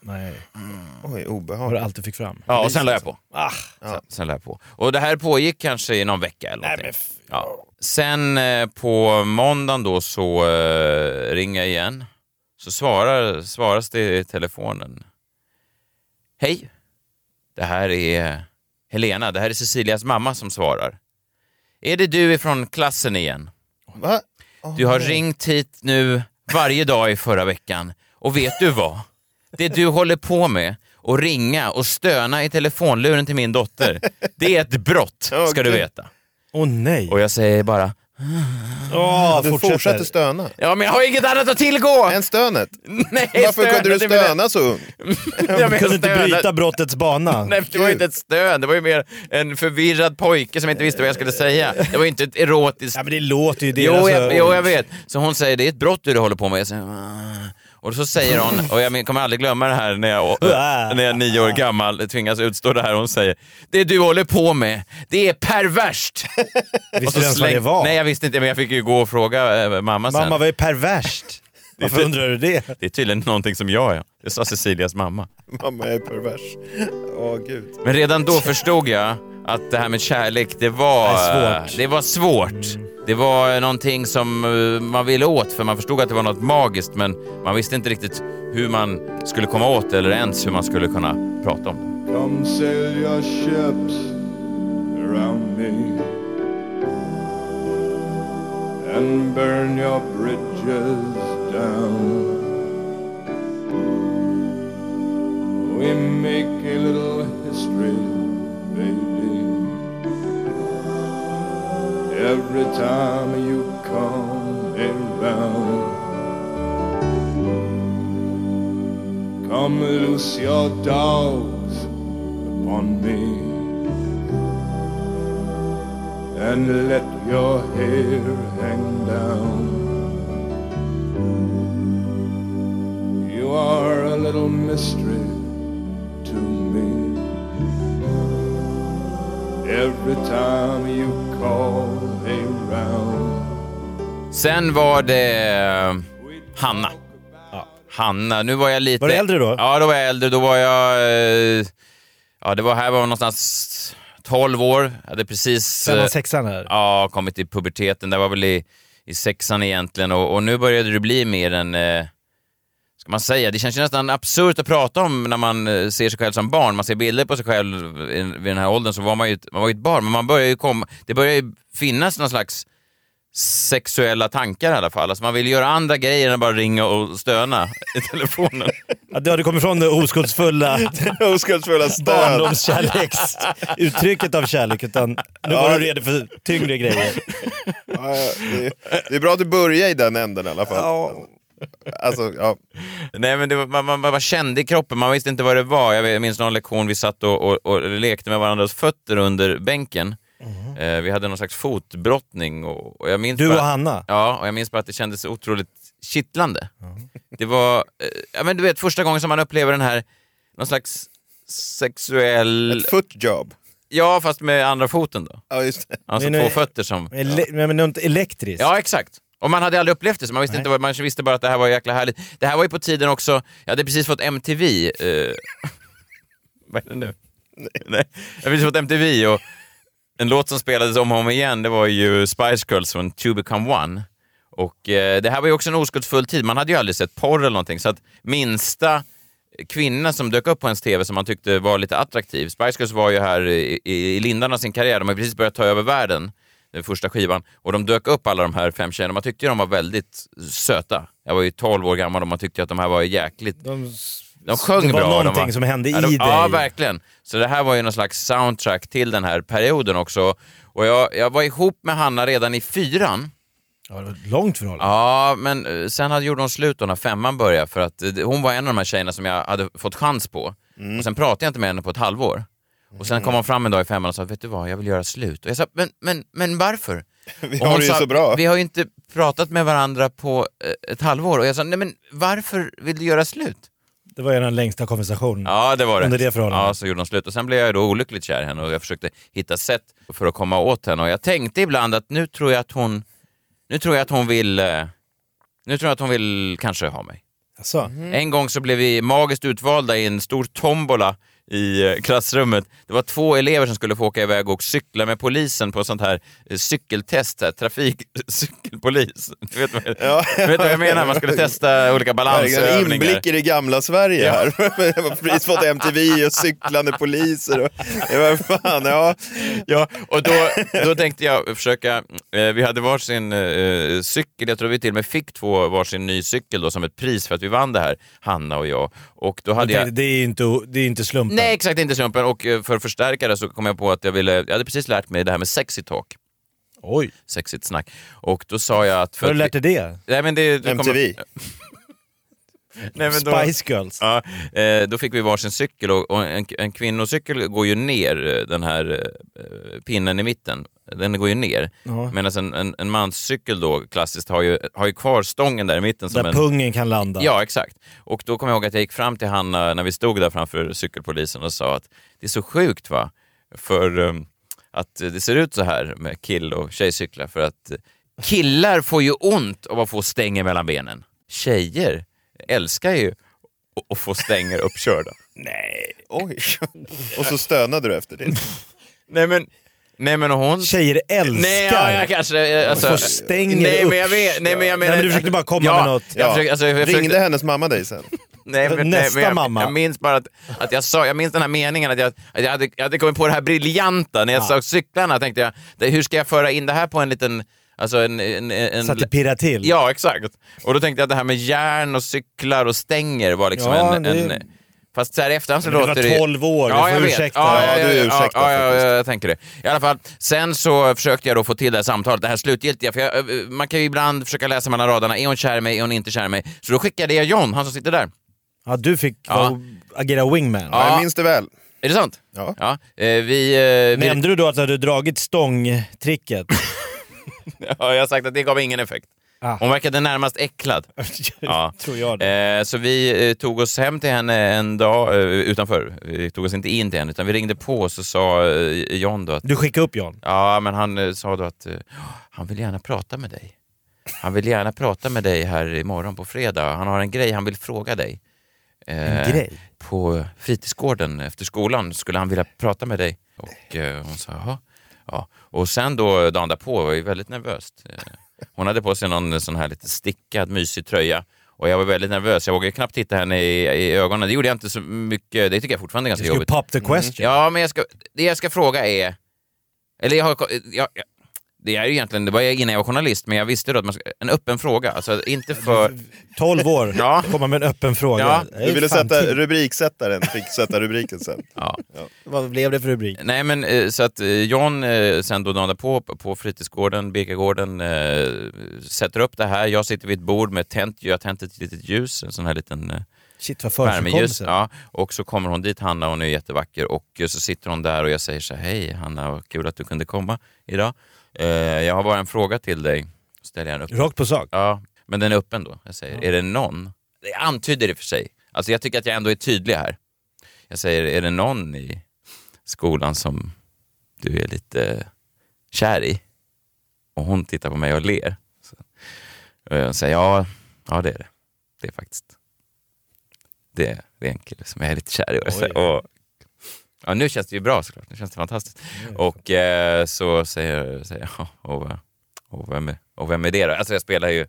Nej. Oj, Vad du obehagligt. alltid fick fram. Ja, och sen la jag på. Ah. Sen, sen la jag på. Och det här pågick kanske i någon vecka eller någonting. ja. Sen eh, på måndagen då så eh, ringer jag igen. Så svarar, svaras det i telefonen. Hej, det här är Helena, det här är Cecilias mamma som svarar. Är det du ifrån klassen igen? Va? Du har ringt hit nu varje dag i förra veckan och vet du vad? Det du håller på med och ringa och stöna i telefonluren till min dotter, det är ett brott, ska du veta. Åh nej. Och jag säger bara, Åh, Du fortsätter. fortsätter stöna. ja men jag har inget annat att tillgå! Än stönet. Nej, Varför kunde du stönet, det menar- stöna så ung? Jag menar kunde inte bryta brottets bana. Nej, det var inte ett stön, det var ju mer en förvirrad pojke som inte visste vad jag skulle säga. Det var ju inte ett erotiskt... Ja, men det låter ju det. Jo, alltså. jag, jo, jag vet. Så hon säger, det är ett brott du håller på med. Jag säger, "Ah." Och så säger hon, och jag kommer aldrig glömma det här när jag, när jag är nio år gammal tvingas utstå det här. Hon säger, det du håller på med, det är perverst. Visste du ens vad det var? Nej, jag visste inte, men jag fick ju gå och fråga eh, mamma sen. Mamma, vad är perverst? Varför undrar du det? Det är tydligen någonting som jag är. Det sa Cecilias mamma. Mamma är pervers. Åh gud. Men redan då förstod jag att det här med kärlek, det var Det svårt. Det var svårt. Det var någonting som eh, man ville åt för man förstod att det var något magiskt men man visste inte riktigt hur man skulle komma åt det eller ens hur man skulle kunna prata om det. Come sail your ships around me and burn your bridges down. We make a little history, baby. Every time you come around. Come loose your dogs upon me and let your hair hang down. You are a little mystery to me. Every time you call. Sen var det eh, Hanna. Hanna, nu var jag lite... Var du äldre då? Ja, då var jag äldre. Då var jag... eh, Ja, det var här var jag någonstans 12 år. Jag hade precis... Femman, eh, sexan här. Ja, kommit i puberteten. Det var väl i, i sexan egentligen och, och nu började det bli mer en... Eh, ska man säga? Det känns ju nästan absurt att prata om när man eh, ser sig själv som barn. Man ser bilder på sig själv i- vid den här åldern så var man ju, ett- man var ju ett barn. Men man börjar ju komma... Det börjar ju finnas någon slags sexuella tankar i alla fall. Alltså man vill göra andra grejer än bara ringa och stöna i telefonen. Ja, det hade kommit från det oskuldsfulla, Oskuldsfulla barndomskärleksuttrycket av kärlek. Utan nu var du redo för tyngre grejer. Ja, ja, det, är, det är bra att du börjar i den änden i alla fall. Alltså, ja. Nej men det var, man, man bara kände i kroppen, man visste inte vad det var. Jag minns någon lektion vi satt och, och, och lekte med varandras fötter under bänken. Eh, vi hade någon slags fotbrottning. Och, och jag minns Du bara, och Hanna? Ja, och jag minns bara att det kändes otroligt kittlande. Det var, eh, ja men du vet första gången som man upplever den här, någon slags sexuell... Ett footjob. Ja, fast med andra foten då. Ja, just det. Alltså Men, två fötter som... Ele- men något elektriskt? Ja, exakt. Och man hade aldrig upplevt det, så man visste, Nej. inte, vad- man visste bara att det här var jäkla härligt. Det här var ju på tiden också, jag hade precis fått MTV. Eh, vad är det nu? Nej. Jag hade precis fått MTV och en låt som spelades om och om igen, det var ju Spice Girls från To Become One. Och eh, det här var ju också en oskuldsfull tid, man hade ju aldrig sett porr eller någonting, så att minsta kvinna som dök upp på ens TV som man tyckte var lite attraktiv. Spice Girls var ju här i, i, i lindan av sin karriär, de har precis börjat ta över världen, den första skivan, och de dök upp alla de här fem tjejerna. Man tyckte ju de var väldigt söta. Jag var ju 12 år gammal och man tyckte att de här var jäkligt... De, de sjöng det var bra. de någonting som hände ja, i de, dig. Ja, verkligen. Så det här var ju någon slags soundtrack till den här perioden också. Och jag, jag var ihop med Hanna redan i fyran. Ja, det var ett långt förhållande. Ja, men eh, sen hade, gjorde hon slut då när femman började för att eh, hon var en av de här tjejerna som jag hade fått chans på. Och sen pratade jag inte med henne på ett halvår. Och sen kom hon fram en dag i femman och sa, vet du vad, jag vill göra slut. Och jag sa, men, men, men varför? Vi har hon det ju sa, så bra. Vi har ju inte pratat med varandra på eh, ett halvår. Och jag sa, nej men varför vill du göra slut? Det var ju den längsta konversationen. Ja, det var det. Under det förhållandet. Ja, så gjorde de slut. Och sen blev jag då olyckligt kär i henne och jag försökte hitta sätt för att komma åt henne. Och jag tänkte ibland att nu tror jag att hon, nu tror jag att hon vill, eh, nu tror jag att hon vill kanske ha mig. Alltså. En gång så blev vi magiskt utvalda i en stor tombola i eh, klassrummet. Det var två elever som skulle få åka iväg och cykla med polisen på sånt här eh, cykeltest, här, trafikcykelpolis. Du vet, vad, Ja. du vet vad jag menar? Man skulle testa olika balansövningar. inblick i det gamla Sverige Ja. här. Jag har precis fått MTV och cyklande poliser. Och, ja, vad fan, ja. Ja, och då, då tänkte jag försöka, eh, vi hade varsin eh, cykel, jag tror vi till och med fick två varsin ny cykel då som ett pris för att vi vann det här, Hanna och jag. Och då hade Jag det är inte, det är inte slumpen. Nej, exakt inte slumpen. Och eh, för att förstärka det så kom jag på att jag ville, jag hade precis lärt mig det här med sexy talk. Oj. Sexigt snack. Och då sa jag att... Har du lärt dig det? Nej, men det, det MTV. Nej, men då, Spice Girls. Ja, eh, då fick vi varsin cykel och, en, en kvinnocykel går ju ner, eh, den här eh, pinnen i mitten. Den går ju ner. Ja. Medan en, en, en manscykel då klassiskt har ju, har ju kvar stången där i mitten. Som Där en, pungen kan landa. Ja, exakt. Och då kommer jag ihåg att jag gick fram till Hanna när vi stod där framför cykelpolisen och sa att det är så sjukt va, för att det ser ut så här med kill och tjejcyklar för att killar får ju ont av att få stänger mellan benen. Tjejer älskar ju att- att få stänger uppkörda. Nej. Oj. Och så stönade du efter det. Nej men, nej men och hon... Tjejer älskar Nej, ja, jag kanske... eh, Alltså, Få stänger nej, men jag vet, nej, men jag menar... Nej, men du försökte bara komma ja, med något. Jag Ja. försökte, alltså, jag försökte, Ringde hennes mamma dig sen? Nej, men, Nästa nej, men jag, mamma. Jag minns bara att, att jag sa, jag minns den här meningen att jag, att jag, hade, jag hade kommit på det här briljanta när jag sa cyklarna. tänkte jag, hur ska jag föra in det här på en liten... Alltså en, en, en, Så att det pirrar till. Ja, exakt. Och då tänkte jag att det här med järn och cyklar och stänger var liksom Ja, en, det- en... Fast så här i efterhand så Men du låter var det... 12 år, du ja, får jag vet. ursäkta. Ja, ja, Ja, ja, du är ja, ursäktad ja, ja, ja, jag tänker det. I alla fall, sen så försökte jag då få till det här samtalet, det här slutgiltiga. För jag, man kan ju ibland försöka läsa mellan raderna, är hon kär i mig, är hon inte kär i mig? Så då skickade jag John, han som sitter där. Ja, du fick Ja. agera wingman. Ja. Jag minns det väl. Är det sant? Ja. Ja, eh, vi... Eh, vi Nämnde du då att du hade dragit stångtricket? ja, jag har sagt att det gav ingen effekt. Ah. Hon verkade närmast äcklad. Ja. Tror jag det. Eh, så vi eh, tog oss hem till henne en dag eh, utanför. Vi tog oss inte in till henne, utan vi ringde på och så sa eh, John då att... Du skickade upp John? Ja, men han eh, sa då att eh, han vill gärna prata med dig. Han vill gärna prata med dig här imorgon på fredag. Han har en grej han vill fråga dig. En grej? På fritidsgården efter skolan skulle han vilja prata med dig. Och hon sa jaha. Ja. Och sen då dagen därpå var jag väldigt nervöst. Eh, hon hade på sig någon sån här lite stickad mysig tröja. Och jag var väldigt nervös. Jag vågade knappt titta henne i, i ögonen. Det gjorde jag inte så mycket. Det tycker jag fortfarande är ganska jobbigt. pop the question. Ja, men jag ska, det jag ska fråga är... Eller jag har... Jag, jag, det är ju egentligen, det var jag innan jag var journalist, men jag visste då att man ska, en öppen fråga. Alltså inte för... 12 år, Ja. komma med en öppen fråga. Ja. Du ville sätta rubriksättaren, fick sätta rubriken sen. Ja. Vad blev det för rubrik? Nej men eh, så att eh, John eh, sen då dagen på på fritidsgården, Birkagården, eh, sätter upp det här. Jag sitter vid ett bord med tänt, jag har tänt ett litet ljus, en sån här liten Shit vad värmeljus. Ja, och så kommer hon dit, Hanna, hon är jättevacker och så sitter hon där och jag säger så här, hej Hanna, vad kul att du kunde komma idag. Eh, jag har bara en fråga till dig. Ställer jag upp. Rakt på sak? Ja. Men den är öppen då. Jag säger, är det någon? Det antyder och för sig. Alltså jag tycker att jag ändå är tydlig här. Jag säger, är det någon i skolan som du är lite kär i? Och hon tittar på mig och ler. Så, och jag säger, ja, ja det är det. Det är faktiskt. Det är, det är en kille som jag är lite kär i. Och, och, ja, nu känns det ju bra såklart. Nu känns det fantastiskt. Och eh, så säger, säger jag, och, och, vem är, och vem är det då? Alltså jag spelar ju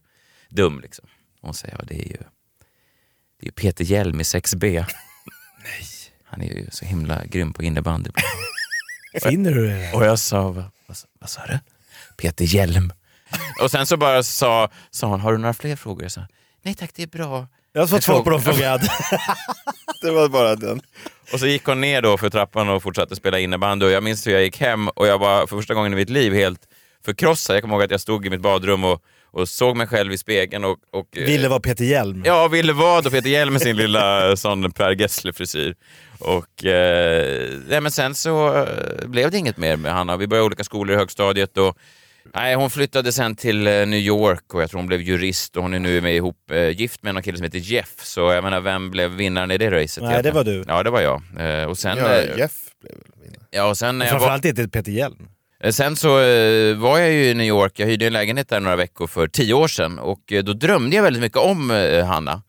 dum liksom. Och hon säger, ja det är ju, det är ju Peter Hjelm i 6B. Nej. Han är ju så himla grym på innebandy. Finner du det? Och jag sa, vad, vad, vad sa du? Peter Hjelm. Och sen så bara sa, sa hon, har du några fler frågor? Jag sa, nej tack det är bra. Jag har fått svar på de frågor jag hade. Det var bara den. Och så gick hon ner då för trappan och fortsatte spela innebandy och jag minns hur jag gick hem och jag var för första gången i mitt liv helt förkrossad. Jag kommer ihåg att jag stod i mitt badrum och, och såg mig själv i spegeln och... och Ville vara Peter Hjelm. Ja, ville vara då Peter Hjelm med sin lilla sån Per Gessle-frisyr. Och eh, nej, men sen så eh, blev det inget mer med Hanna. Vi började olika skolor i högstadiet och nej, hon flyttade sen till eh, New York och jag tror hon blev jurist och hon är nu med ihop, eh, gift med en kille som heter Jeff. Så jag menar, vem blev vinnaren i det racet? Nej, det var du. Ja, det var jag. Eh, och sen... Ja, Jeff blev väl vinnare. Ja, och sen jag var... Framförallt inte Peter Hjelm. Sen så var jag ju i New York, jag hyrde en lägenhet där några veckor för tio år sedan och då drömde jag väldigt mycket om Hanna.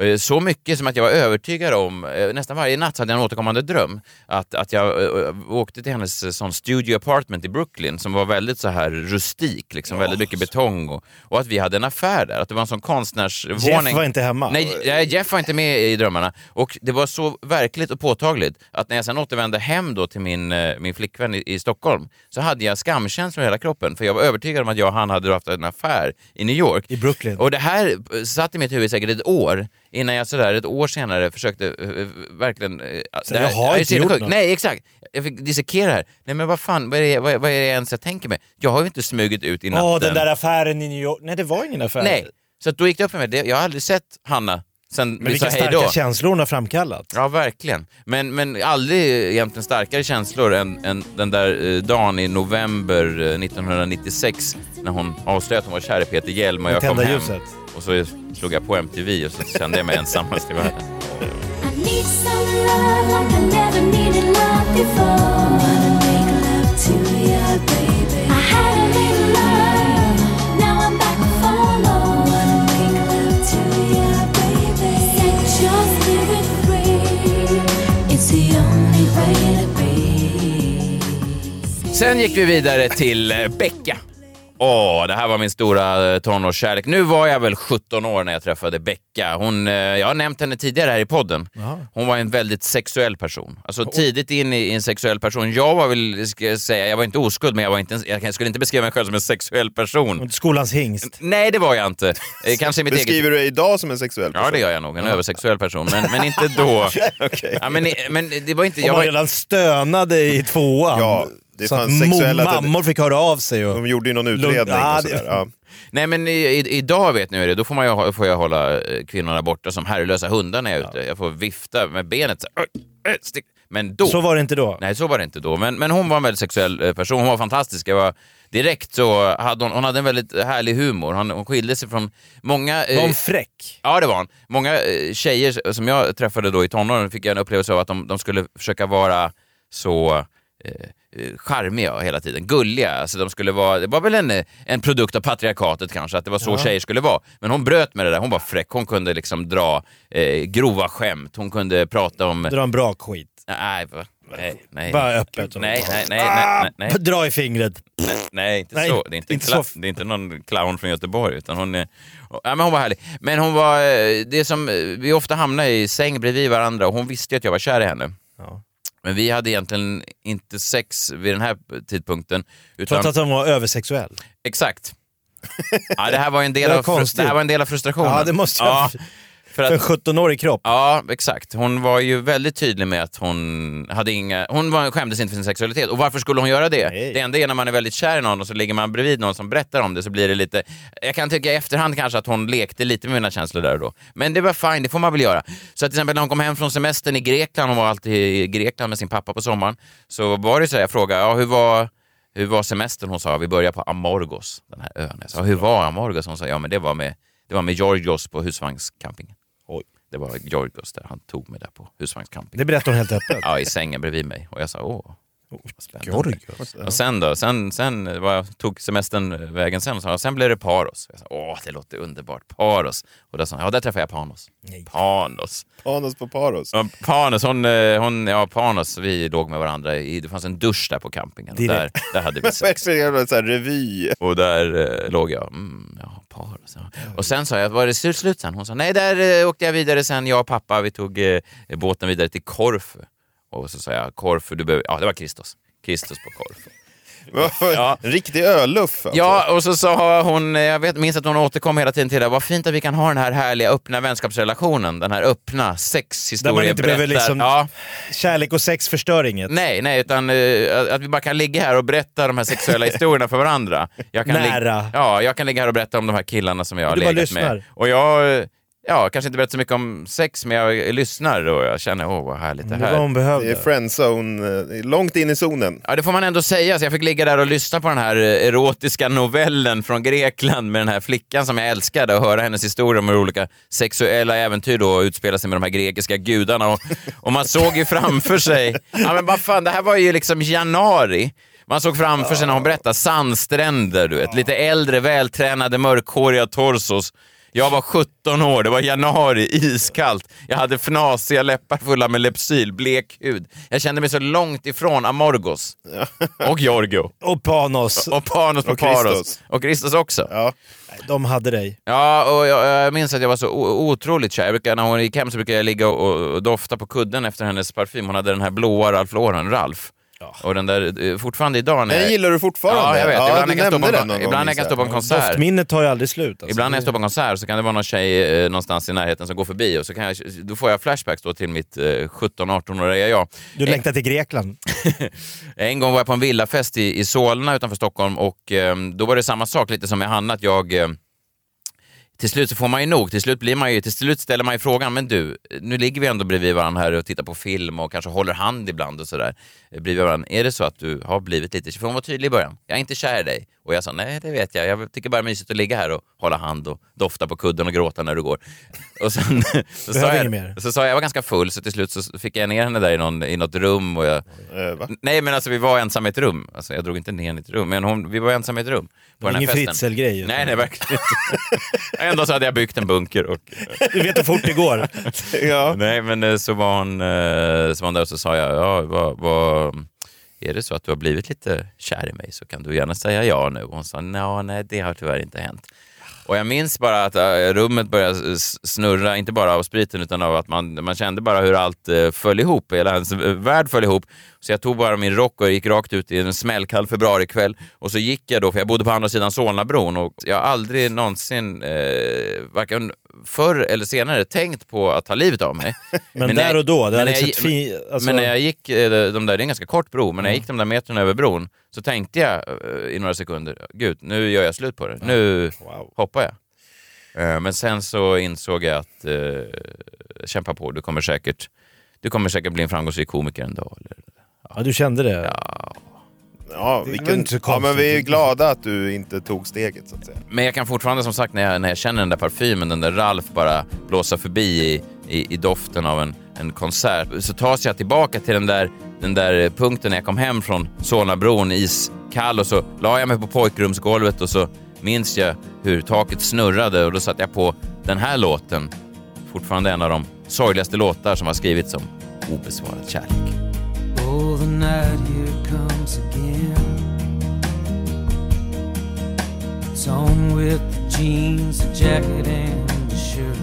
Eh, Så mycket som att jag var övertygad om, eh, nästan varje natt hade jag en återkommande dröm, att, att jag eh, åkte till hennes sån studio apartment i Brooklyn som var väldigt så här rustik, liksom, väldigt mycket betong och, och att vi hade en affär där, att det var en sån konstnärsvåning. Jeff var inte hemma. Nej, Jeff var inte med i drömmarna. Och det var så verkligt och påtagligt att när jag sen återvände hem då till min, min flickvän i, i Stockholm så hade jag skamkänslor i hela kroppen. För jag var övertygad om att jag och han hade haft en affär i New York. I Brooklyn. Och det här satt i mitt huvud säkert ett år innan jag sådär ett år senare försökte eh, eh, verkligen... eh, Så det jag här- har här inte gjort sjukt. något. Nej, exakt. Jag fick dissekera det här. Nej men vad fan, vad är, det, vad, vad är det ens jag tänker mig? Jag har ju inte smugit ut i natten. Åh, den där affären i New York. Nej, det var ingen affär. Nej, så att då gick det upp för mig. Det- Jag har aldrig sett Hanna sen Men vi vilka sa hej starka då. känslor hon har framkallat. Ja, verkligen. Men, men aldrig egentligen starkare känslor än, än den där eh, dagen i november eh, 1996 när hon avslöjade att hon var kär i Peter Hjelm och jag kom tända hem. ljuset. Och så slog jag på MTV och så kände jag mig ensammast i världen. Sen gick vi vidare till eh, Becka. Åh, det här var min stora eh, tonårskärlek. Nu var jag väl 17 år när jag träffade Becka. Hon, eh, jag har nämnt henne tidigare här i podden. Hon var en väldigt sexuell person. Alltså tidigt in i, i en sexuell person. Jag var väl, ska jag säga, jag var inte oskuld, men jag, var inte, jag skulle inte beskriva mig själv som en sexuell person. Skolans hingst. Nej, det var jag inte. Eh, Kanske mitt eget... Beskriver du dig idag som en sexuell person? Ja, det gör jag nog. En översexuell person. Men, men inte då. Okej. Ja, men, men det var inte... Jag var, redan stönade i tvåan. Ja, det så att fanns sexuella mo- mammor fick höra av sig. Och... De gjorde ju någon utredning Ja, och det-. Ja. Nej men i, i, idag vet ni hur det är, då får, man ju, får jag hålla eh, kvinnorna borta som herrelösa hundar när jag är ute. Jag får vifta med benet så, här. Men då... Så var det inte då. Nej, så var det inte då. Men, men hon var en väldigt sexuell eh, person. Hon var fantastisk. Jag var, direkt så hade hon, hon hade en väldigt härlig humor. Hon, hon skilde sig från många... eh, Var hon fräck? Ja, det var hon. Många eh, tjejer som jag träffade då i tonåren fick jag en upplevelse av att de, de skulle försöka vara så eh, eh, charmiga hela tiden, gulliga. Alltså de skulle vara, det var väl en, eh, en produkt av patriarkatet kanske, att det var så Ja. tjejer skulle vara. Men hon bröt med det där, hon var fräck. Hon kunde liksom dra eh, grova skämt, hon kunde prata om... Dra en bra skit. Nej, nej, nej. Bara öppet. Nej, nej, nej, nej, nej, nej. Dra i fingret. Nej, inte Nej, så. Det är inte, inte så. det är inte någon clown från Göteborg, utan hon är... Ja, men hon var härlig. Men hon var... eh, Det som... eh, Vi ofta hamnade i säng bredvid varandra och hon visste ju att jag var kär i henne. Ja. Men vi hade egentligen inte sex vid den här tidpunkten. Utan, Trots att hon var översexuell. Exakt. Ja, det, här var en del Det av det här var en del av frustrationen. Ja, det måste jag- Ja, för För en att, 17-årig kropp. Ja, exakt. Hon var ju väldigt tydlig med att hon hade inga... Hon var, skämdes inte för sin sexualitet. Och varför skulle hon göra det? Nej. Det enda är när man är väldigt kär i någon och så ligger man bredvid någon som berättar om det så blir det lite... Jag kan tycka i efterhand kanske att hon lekte lite med mina känslor där och då. Men det var fine, det får man väl göra. Så att till exempel när hon kom hem från semestern i Grekland, hon var alltid i Grekland med sin pappa på sommaren, så var det så här, jag frågade, ja, hur var... Hur var semestern? Hon sa, vi börjar på Amorgos, den här ön. Jag sa, hur var Amorgos? Hon sa, ja men det var med Det var med Georgios på husvagnscampingen. Det var Georgios där, han tog mig där på husvagnscamping. Det berättar hon helt öppet. Ja, i sängen bredvid mig. Och jag sa åh. Georgios. Och sen då, sen, sen vad tog semestern vägen sen? Så, sen blev det Paros. Jag sa, åh, det låter underbart. Paros. Och då sa ja där träffade jag Panos. Panos. Panos på Paros. Ja, Panos, hon, eh, hon, ja Panos, vi låg med varandra. I, det fanns en dusch där på campingen. Och där, där hade vi sex. Så här revy. Och där eh, låg jag. Mm, ja, Paros. Ja. Och sen sa jag, var det slut, slut sen? Hon sa, nej där eh, åkte jag vidare sen. Jag och pappa, vi tog eh, båten vidare till Korfu. Och så sa jag, Korfu, du behöver... Ja, det var Kristus. Kristus på Korfu. Ja. En riktig öluff. alltså. Ja, och så sa hon, jag vet, minns att hon återkom hela tiden till det, vad fint att vi kan ha den här härliga öppna vänskapsrelationen, den här öppna Där man sexhistorien. inte behöver liksom... ja. Kärlek och sex förstör inget. Nej, nej, utan eh, att vi bara kan ligga här och berätta de här sexuella historierna för varandra. Jag kan Nära. Ja, jag kan ligga här och berätta om de här killarna som jag har legat med. lyssnar. Och jag, eh, ja, kanske inte berättar så mycket om sex, men jag lyssnar och jag känner, åh vad härligt det Det var här vad hon behövde. Det är friendzone, eh, långt in i zonen. Ja, det får man ändå säga. Så jag fick ligga där och lyssna på den här eh, erotiska novellen från Grekland med den här flickan som jag älskade och höra hennes historia om hur olika sexuella äventyr då utspelar sig med de här grekiska gudarna. Och, och man såg ju framför sig, ja men vad fan, det här var ju liksom januari. Man såg framför sig när hon berättade sandstränder, du vet. Lite äldre, vältränade, mörkhåriga torsos. Jag var 17 år, det var januari, iskallt. Jag hade fnasiga läppar fulla med Lepsyl, blek hud. Jag kände mig så långt ifrån Amorgos. Och Giorgio. Och Panos. Och Panos på Och Christos. Paros. Och Kristus också. Ja. De hade dig. Ja, och jag, jag minns att jag var så otroligt kär. Jag brukar, när hon gick hem så brukade jag ligga och, och dofta på kudden efter hennes parfym. Hon hade den här blåa Ralph Lauren, Ralph. Och den där, eh, fortfarande idag... När Den gillar du fortfarande? Ja, jag vet. Ja, ibland när jag kan stå på en, ibland gång, jag kan stå på en konsert. Doftminnet tar ju aldrig slut. Alltså. Ibland när jag står på en konsert så kan det vara någon tjej eh, någonstans i närheten som går förbi och så kan jag, då får jag flashbacks då till mitt eh, 17-18-åriga jag. Du längtar till Grekland. En gång var jag på en villafest i, i Solna utanför Stockholm och eh, då var det samma sak lite som med Hanna att jag eh, till slut så får man ju nog. Till slut, blir man ju, till slut ställer man ju frågan, men du, nu ligger vi ändå bredvid varandra här och tittar på film och kanske håller hand ibland och sådär. Eh, bredvid varandra. Är det så att du har blivit lite För hon var tydlig i början. Jag är inte kär i dig. Och jag sa, nej det vet jag. Jag tycker bara det är mysigt att ligga här och hålla hand och dofta på kudden och gråta när du går. Och sen så, sa jag, så sa jag, jag var ganska full så till slut så fick jag ner henne där i, någon, i något rum och jag, va? Nej men alltså vi var ensamma i ett rum. Alltså, jag drog inte ner henne i ett rum, men hon, vi var ensamma i ett rum. På var den här ingen. Fritzl-grej, Nej, nej verkligen inte. Ändå så hade jag byggt en bunker och... Du vet hur fort det går. ja. Nej men eh, så var hon, eh, så var hon där och så sa jag, ja vad, vad, är det så att du har blivit lite kär i mig så kan du gärna säga ja nu. Och hon sa, nej det har tyvärr inte hänt. Och jag minns bara att äh, rummet började snurra, inte bara av spriten utan av att man, man kände bara hur allt äh, föll ihop, hela ens äh, värld föll ihop. Så jag tog bara min rock och gick rakt ut i en smällkall februarikväll och så gick jag då, för jag bodde på andra sidan Solnabron och jag har aldrig någonsin, eh, varken förr eller senare, tänkt på att ta livet av mig. Men, när där jag- och då, det men när jag- liksom fi, alltså, men när jag gick eh, de där, det är en ganska kort bro, men när jag gick de där metrarna över bron så tänkte jag eh, i några sekunder, gud nu gör jag slut på det. Nu hoppar jag. Eh, Men sen så insåg jag att eh, kämpa på, du kommer säkert du kommer säkert bli en framgångsrik komiker en dag. Eller? Ja, du kände det? Ja. Ja, Det vilken, inte så ja, men vi är glada att du inte tog steget så att säga. Men jag kan fortfarande som sagt när jag, när jag känner den där parfymen, den där Ralf bara blåsa förbi i, i, i doften av en, en konsert, så tas jag tillbaka till den där, den där punkten när jag kom hem från Solnabron, iskall och så la jag mig på pojkrumsgolvet och så minns jag hur taket snurrade och då satte jag på den här låten, fortfarande en av de sorgligaste låtar som har skrivits om obesvarad kärlek. Oh, the night here comes again. It's on with the jeans, the jacket, and the shirt.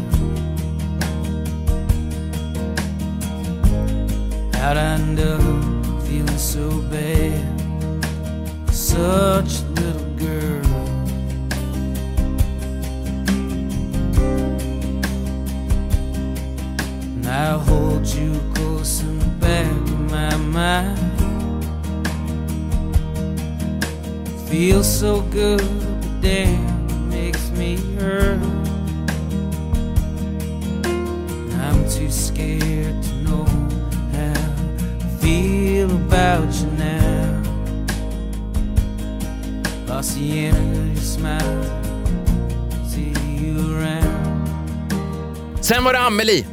How'd I up feeling so bad? Such a little girl. And I hold you close of my mind. Feels so good, but damn, it makes me hurt. And I'm too scared to know how I feel about you now. Lost the end of your smile. see you around. Sen var det Amelie.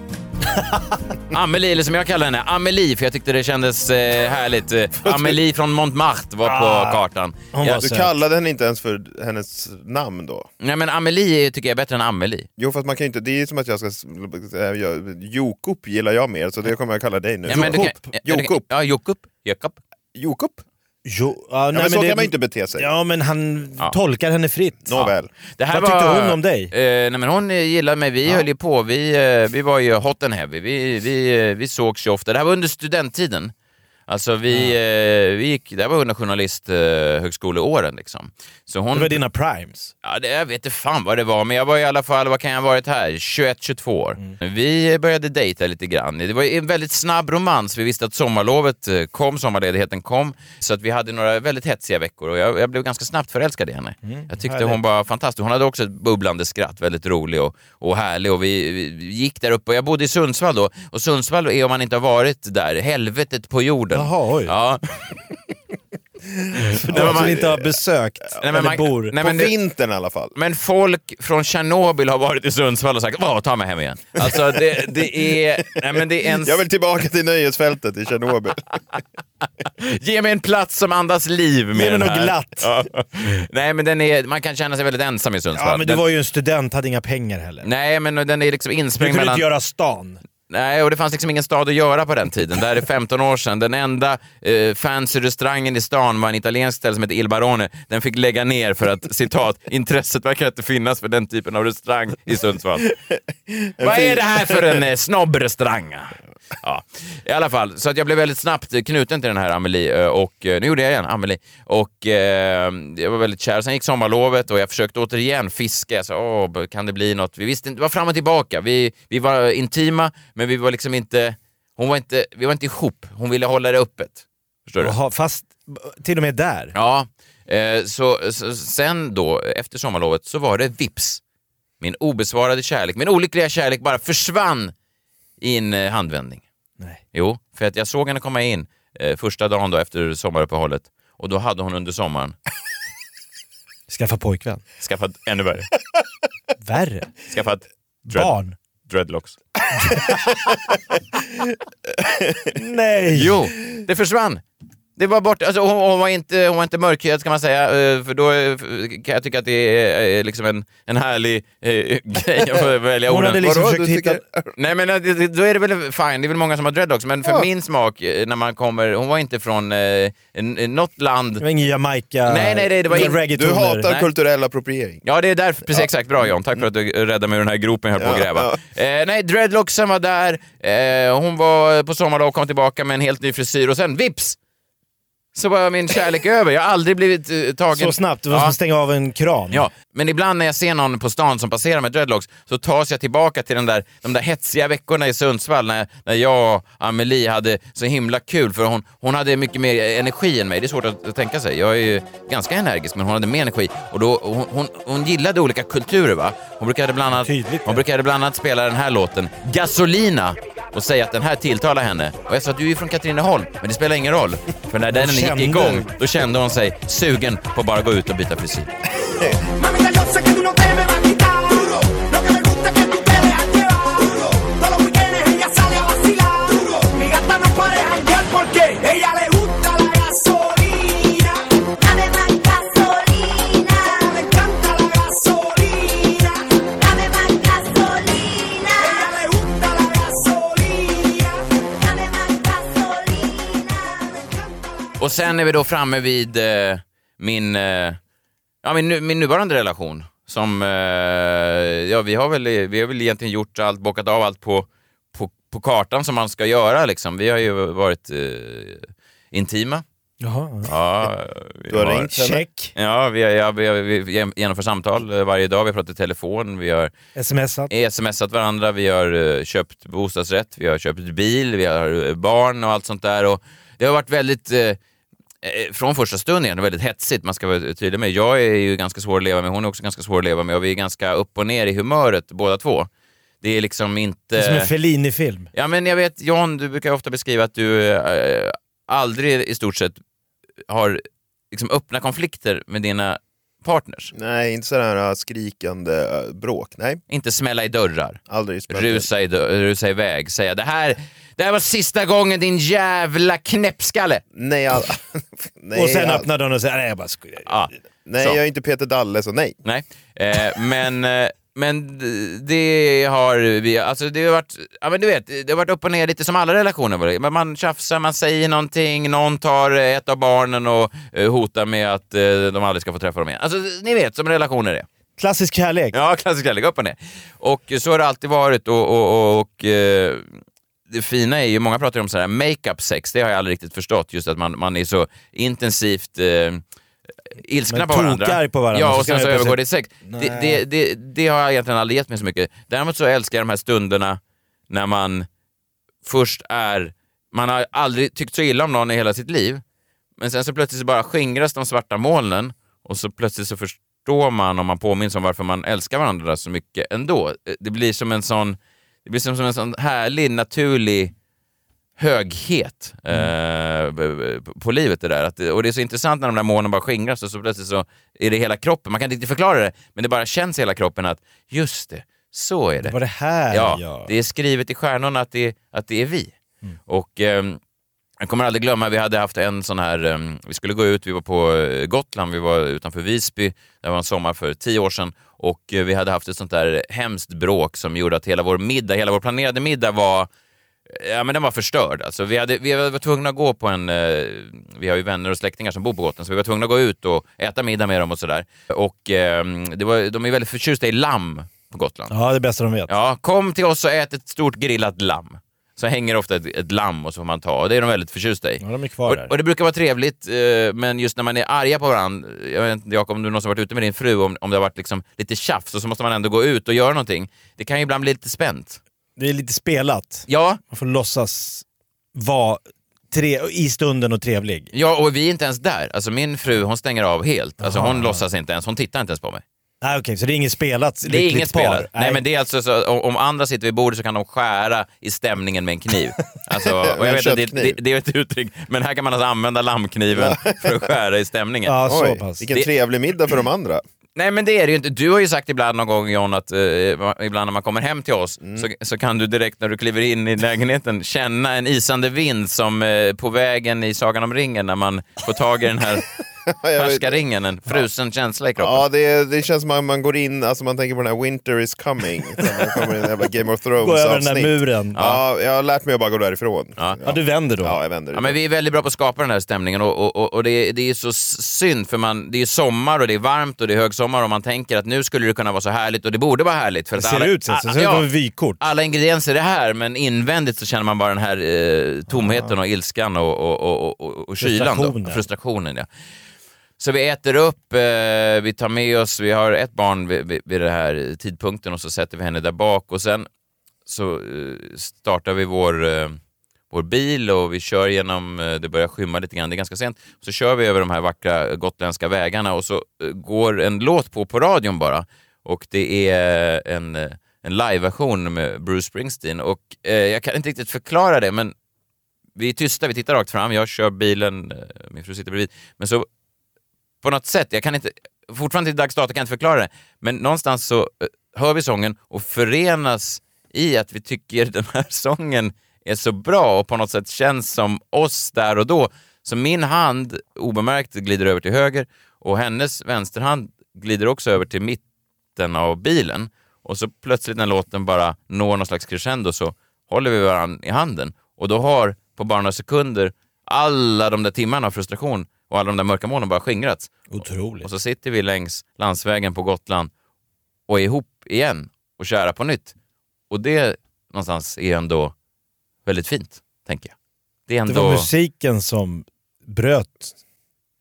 Amelie, eller som jag kallar henne, Amelie, för jag tyckte det kändes eh, härligt. Eh, Amelie från Montmartre var på Ah. kartan. Hon Ja, du kallade henne inte ens för hennes namn då? Nej men Amelie tycker jag är bättre än Amelie. Jo fast man kan ju inte, det är ju som att jag ska... Äh, jag- Jokop gillar jag mer, så det kommer jag kalla dig nu. Ja, men du kan- Jokop. ja, du kan-. Ja, Jokop. Jakob. Jokop? Jo, ja, nej, men så det- kan man ju inte bete sig. Ja, men han tolkar henne fritt. Nåväl. Det här Vad tyckte var, hon om dig? Eh, nej, men hon eh, gillade mig. Vi höll ju på. Vi, eh, vi var ju hot and heavy. Vi, vi, eh, vi sågs ju ofta. Det här var under studenttiden. Alltså vi, eh, vi gick, det var under journalisthögskoleåren liksom. Så hon, Det var dina primes. Ja, det, jag vet inte fan vad det var, men jag var i alla fall, vad kan jag ha varit här, 21-22 år. Mm. Vi började dejta lite grann. Det var en väldigt snabb romans. Vi visste att sommarlovet eh, kom, sommarledigheten kom, så att vi hade några väldigt hetsiga veckor och jag, jag blev ganska snabbt förälskad i henne. jag tyckte Mm, härligt. hon var fantastisk. Hon hade också ett bubblande skratt, väldigt rolig och, och härlig och vi, vi gick där uppe. Jag bodde i Sundsvall då och Sundsvall är, om man inte har varit där, helvetet på jorden. Jaha, oj. Ja. För de som inte har besökt Nej, eller man- bor. nej, På det- vintern i alla fall. Men folk från Tjernobyl har varit i Sundsvall och sagt Åh, ta mig hem igen. Alltså det, det är... Nej, men det är en... Jag vill tillbaka till nöjesfältet i Tjernobyl. Ge mig en plats som andas liv med Ge mig den något glatt. Ja. Nej, men den är, man kan känna sig väldigt ensam i Sundsvall. Ja, men du den, var ju en student, hade inga pengar heller. Nej, men den är liksom Du insprängd kunde mellan... inte göra stan. Nej, och det fanns liksom ingen stad att göra på den tiden. Det här är 15 år sedan. Den enda eh, fancy restaurangen i stan var en italiensk ställe som hette Il Barone. Den fick lägga ner för att, citat, intresset verkar inte finnas för den typen av restaurang i Sundsvall. Vad är det här för en eh, snobbrestaurang? Ja, i alla fall. Så att jag blev väldigt snabbt knuten till den här Amelie eh, och eh, nu gjorde jag igen, Amelie. Och eh, jag var väldigt kär. Sen gick sommarlovet och jag försökte återigen fiska. Jag sa, åh, kan det bli något? Vi visste inte, det var fram och tillbaka. Vi, vi var intima, men vi var liksom inte, hon var inte, vi var inte ihop. Hon ville hålla det öppet. Förstår du? Jaha, fast till och med där. Ja, eh, så, så sen då, efter sommarlovet, så var det vips. Min obesvarade kärlek, min olyckliga kärlek bara försvann i en eh, handvändning. Nej. Jo, för att jag såg henne komma in eh, första dagen då efter sommaruppehållet och då hade hon under sommaren Skaffa pojkvän. skaffat ännu värre. Värre. Skaffat dread, Barn. dreadlocks. Nej. Jo, det försvann. Det var bort, alltså hon, hon, var inte, hon var inte mörkhyad ska man säga, eh, för då eh, kan jag tycka att det är eh, liksom en, en härlig eh, grej. Får välja Hon orden. hade liksom Vadå? försökt hitta... Nej men det- då är det väl fine, det är väl många som har dreadlocks, men för Ja. min smak, när man kommer, hon var inte från eh, något land. Det var ingen Jamaica... Nej, nej, nej, det var in- Du hatar Nej. kulturell appropriering. Ja, det är därför, precis exakt, bra John, tack för att du räddade mig ur den här gropen jag höll på att Ja, gräva. Eh, nej, dreadlocksen var där, eh, hon var på sommarlov och kom tillbaka med en helt ny frisyr och sen vips! Så var min kärlek över. Jag har aldrig blivit eh, tagen... Så snabbt, var som Ja. stänga av en kran. Ja, men ibland när jag ser någon på stan som passerar med dreadlocks så tas jag tillbaka till den där, de där hetsiga veckorna i Sundsvall när, när jag och Amelie hade så himla kul för hon, hon hade mycket mer energi än mig. Det är svårt att, att tänka sig. Jag är ju ganska energisk men hon hade mer energi och då, hon, hon, hon gillade olika kulturer. va? Hon brukade bland annat, Tydligt, hon brukade bland annat spela den här låten, Gasolina, och säga att den här tilltalar henne. Och jag sa att du är från Katrineholm, men det spelar ingen roll. För när den gick igång, då kände hon sig sugen på att bara gå ut och byta frisyr. Och sen är vi då framme vid eh, min, eh, ja, min, nu- min nuvarande relation. Som, eh, ja, vi, har väl, vi har väl egentligen gjort allt, bockat av allt på, på, på kartan som man ska göra. Liksom. Vi har ju varit eh, intima. Jaha. Ja, vi Du har ringt henne? Check. Ja, vi, har- ja, vi, har- vi genomför samtal eh, varje dag. Vi har pratat i telefon, vi har Smsat. smsat varandra, vi har eh, köpt bostadsrätt, vi har köpt bil, vi har eh, barn och allt sånt där. Och det har varit väldigt, eh, från första stund igen, väldigt hetsigt. Man ska vara tydlig med. Jag är ju ganska svår att leva med, hon är också ganska svår att leva med och vi är ganska upp och ner i humöret båda två. Det är liksom inte... Det är som en Fellini-film. Ja, men jag vet, John, du brukar ofta beskriva att du eh, aldrig i stort sett har liksom öppna konflikter med dina partners. Nej, inte sådär äh, skrikande äh, bråk. Nej, Inte smälla i dörrar. aldrig det. Rusa, i, dö- rusa iväg, säga det här, det här var sista gången din jävla knäppskalle. Nej, all... nej, och sen all... öppnar dörren och säger nej jag bara skojar. Ja, nej så. jag är inte Peter Dalle, så nej. Nej, eh, men, eh, men det har vi, alltså det har varit, ja men du vet, det har varit upp och ner lite som alla relationer. Men Man tjafsar, man säger någonting, någon tar ett av barnen och eh, hotar med att eh, de aldrig ska få träffa dem igen. Alltså ni vet som relationer är. Klassisk kärlek. Ja, klassisk kärlek, upp och ner. Och så har det alltid varit och, och, och, och det fina är ju, många pratar om så här make-up sex, det har jag aldrig riktigt förstått, just att man, man är så intensivt eh, ilskna på varandra. på varandra, Ja, så och sen så ju övergår det i sex. Det, det, det, det har jag egentligen aldrig gett mig så mycket. Däremot så älskar jag de här stunderna när man först är, man har aldrig tyckt så illa om någon i hela sitt liv, men sen så plötsligt så bara skingras de svarta molnen och så plötsligt så förstår man om man påminns om varför man älskar varandra så mycket ändå. Det blir som en sån, det blir som, en sån härlig, naturlig höghet eh, b- b- på livet det där. Att, och det är så intressant när de där molnen bara skingras och så plötsligt så är det hela kroppen. Man kan inte riktigt förklara det, men det bara känns i hela kroppen att just det, så är det. Det var det här ja, ja. det är skrivet i stjärnorna att det, att det är vi. Och ehm, jag kommer aldrig glömma, vi hade haft en sån här, ehm, vi skulle gå ut, vi var på eh, Gotland, vi var utanför Visby, det var en sommar för tio år sedan och eh, vi hade haft ett sånt där hemskt bråk som gjorde att hela vår middag, hela vår planerade middag var Ja, men den var förstörd. Alltså, vi, hade, vi var tvungna att gå på en... Eh, vi har ju vänner och släktingar som bor på Gotland, så vi var tvungna att gå ut och äta middag med dem och sådär. Och eh, det var, de är väldigt förtjusta i lamm på Gotland. Ja, det är bästa de vet. Ja, kom till oss och ät ett stort grillat lamm. Så hänger ofta ett, ett lamm och så får man ta och det är de väldigt förtjusta i. Ja, de är kvar och, där. och det brukar vara trevligt, eh, men just när man är arga på varandra, jag vet inte Jakob om du någonsin varit ute med din fru, om, om det har varit liksom lite tjafs och så måste man ändå gå ut och göra någonting. Det kan ju ibland bli lite spänt. Det är lite spelat. Ja, Man får låtsas vara tre, i stunden och trevlig. Ja, och vi är inte ens där. Alltså min fru, hon stänger av helt. Alltså hon Aha. låtsas inte ens, hon tittar inte ens på mig. Nej, okej, så det är inget spelat Det är inget par? spelat. Nej. men det är alltså så, om, om andra sitter vid bordet så kan de skära i stämningen med en kniv. Alltså, och jag vet att det, det, det är ett uttryck, men här kan man alltså använda lammkniven för att skära i stämningen. Ja, så Oj, pass. vilken Det- trevlig middag för de andra. Nej men det är det ju inte. Du har ju sagt ibland någon gång John att eh, ibland när man kommer hem till oss Mm. så, så kan du direkt när du kliver in i lägenheten känna en isande vind som eh, på vägen i Sagan om ringen när man får tag i den här Färska ringen, en frusen känsla i kroppen. Ja, det, det känns som att man går in, alltså man tänker på den här Winter is coming. Det kommer en jävla Game of Thrones Gå över den där muren. Ja, jag har lärt mig att bara gå därifrån. Ja. Ja, du vänder då? Ja, jag vänder. Ja, men vi är väldigt bra på att skapa den här stämningen och, och, och, och det, är- det är så synd för man, det är sommar och det är varmt och det är högsommar och man tänker att nu skulle det kunna vara så härligt och det borde vara härligt. För Det att ser alla, ut så. Så Ah, ser det ja, vykort. alla ingredienser är här men invändigt så känner man bara den här eh, tomheten och ilskan och, och, och, och, och kylan. Då. Frustrationen. Frustrationen. Ja. Så vi äter upp, eh, vi tar med oss, vi har ett barn vid, vid, vid den här tidpunkten och så sätter vi henne där bak och sen så eh, startar vi vår, eh, vår bil och vi kör genom, eh, det börjar skymma lite grann, det är ganska sent, så kör vi över de här vackra eh, gotländska vägarna och så eh, går en låt på på radion bara. Och det är eh, en, eh, en liveversion med Bruce Springsteen. Och eh, jag kan inte riktigt förklara det men vi är tysta, vi tittar rakt fram, jag kör bilen, min fru sitter bredvid, men så på något sätt, jag kan inte, fortfarande till dags dato kan jag inte förklara det, men någonstans så eh, hör vi sången och förenas i att vi tycker den här sången är så bra och på något sätt känns som oss där och då. Så min hand obemärkt glider över till höger och hennes vänsterhand glider också över till mitten av bilen och så plötsligt när låten bara når någon slags crescendo så håller vi varandra i handen och då har på bara några sekunder alla de där timmarna av frustration och alla de där mörka molnen bara skingrats. Otroligt. Och så sitter vi längs landsvägen på Gotland och är ihop igen och kära på nytt. Och det någonstans är ändå väldigt fint, tänker jag. Det är Det ändå... var musiken som bröt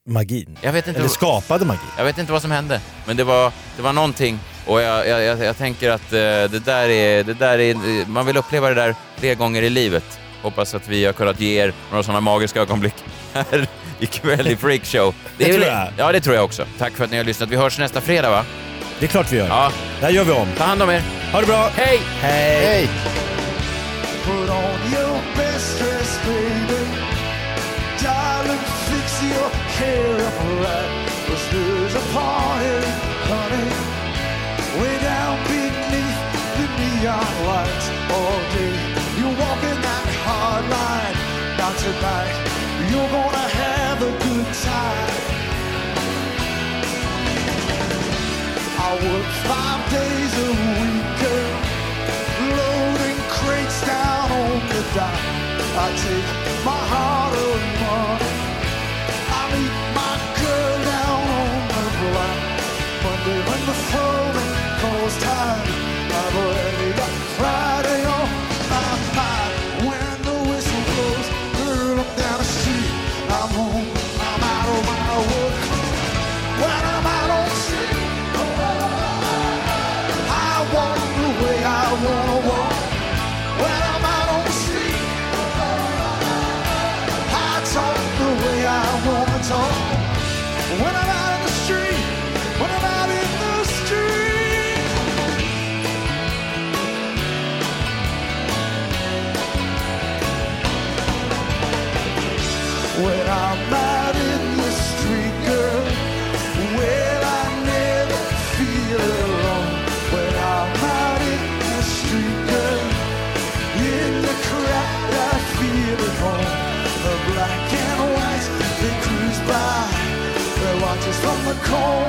magin. Jag vet inte Eller vad- skapade magin. Jag vet inte vad som hände, men det var, det var någonting och jag, jag, jag, jag tänker att eh, det, där är, det där är... Man vill uppleva det där fler gånger i livet. Hoppas att vi har kunnat ge er några sådana magiska ögonblick här ikväll i Freakshow. Det, det tror jag. Ja, det tror jag också. Tack för att ni har lyssnat. Vi hörs nästa fredag, va? Det är klart vi gör. Ja. Det här gör vi om. Ta hand om er. Ha det bra. Hej! Hej! Hej. Put on your best dress, baby Darling, fix your hair up right Cause there's a party, honey Way down beneath the neon lights all day You're walking that hard line Not tonight, you're gonna I work five days a week, uh, crates down on the dock. I take 空。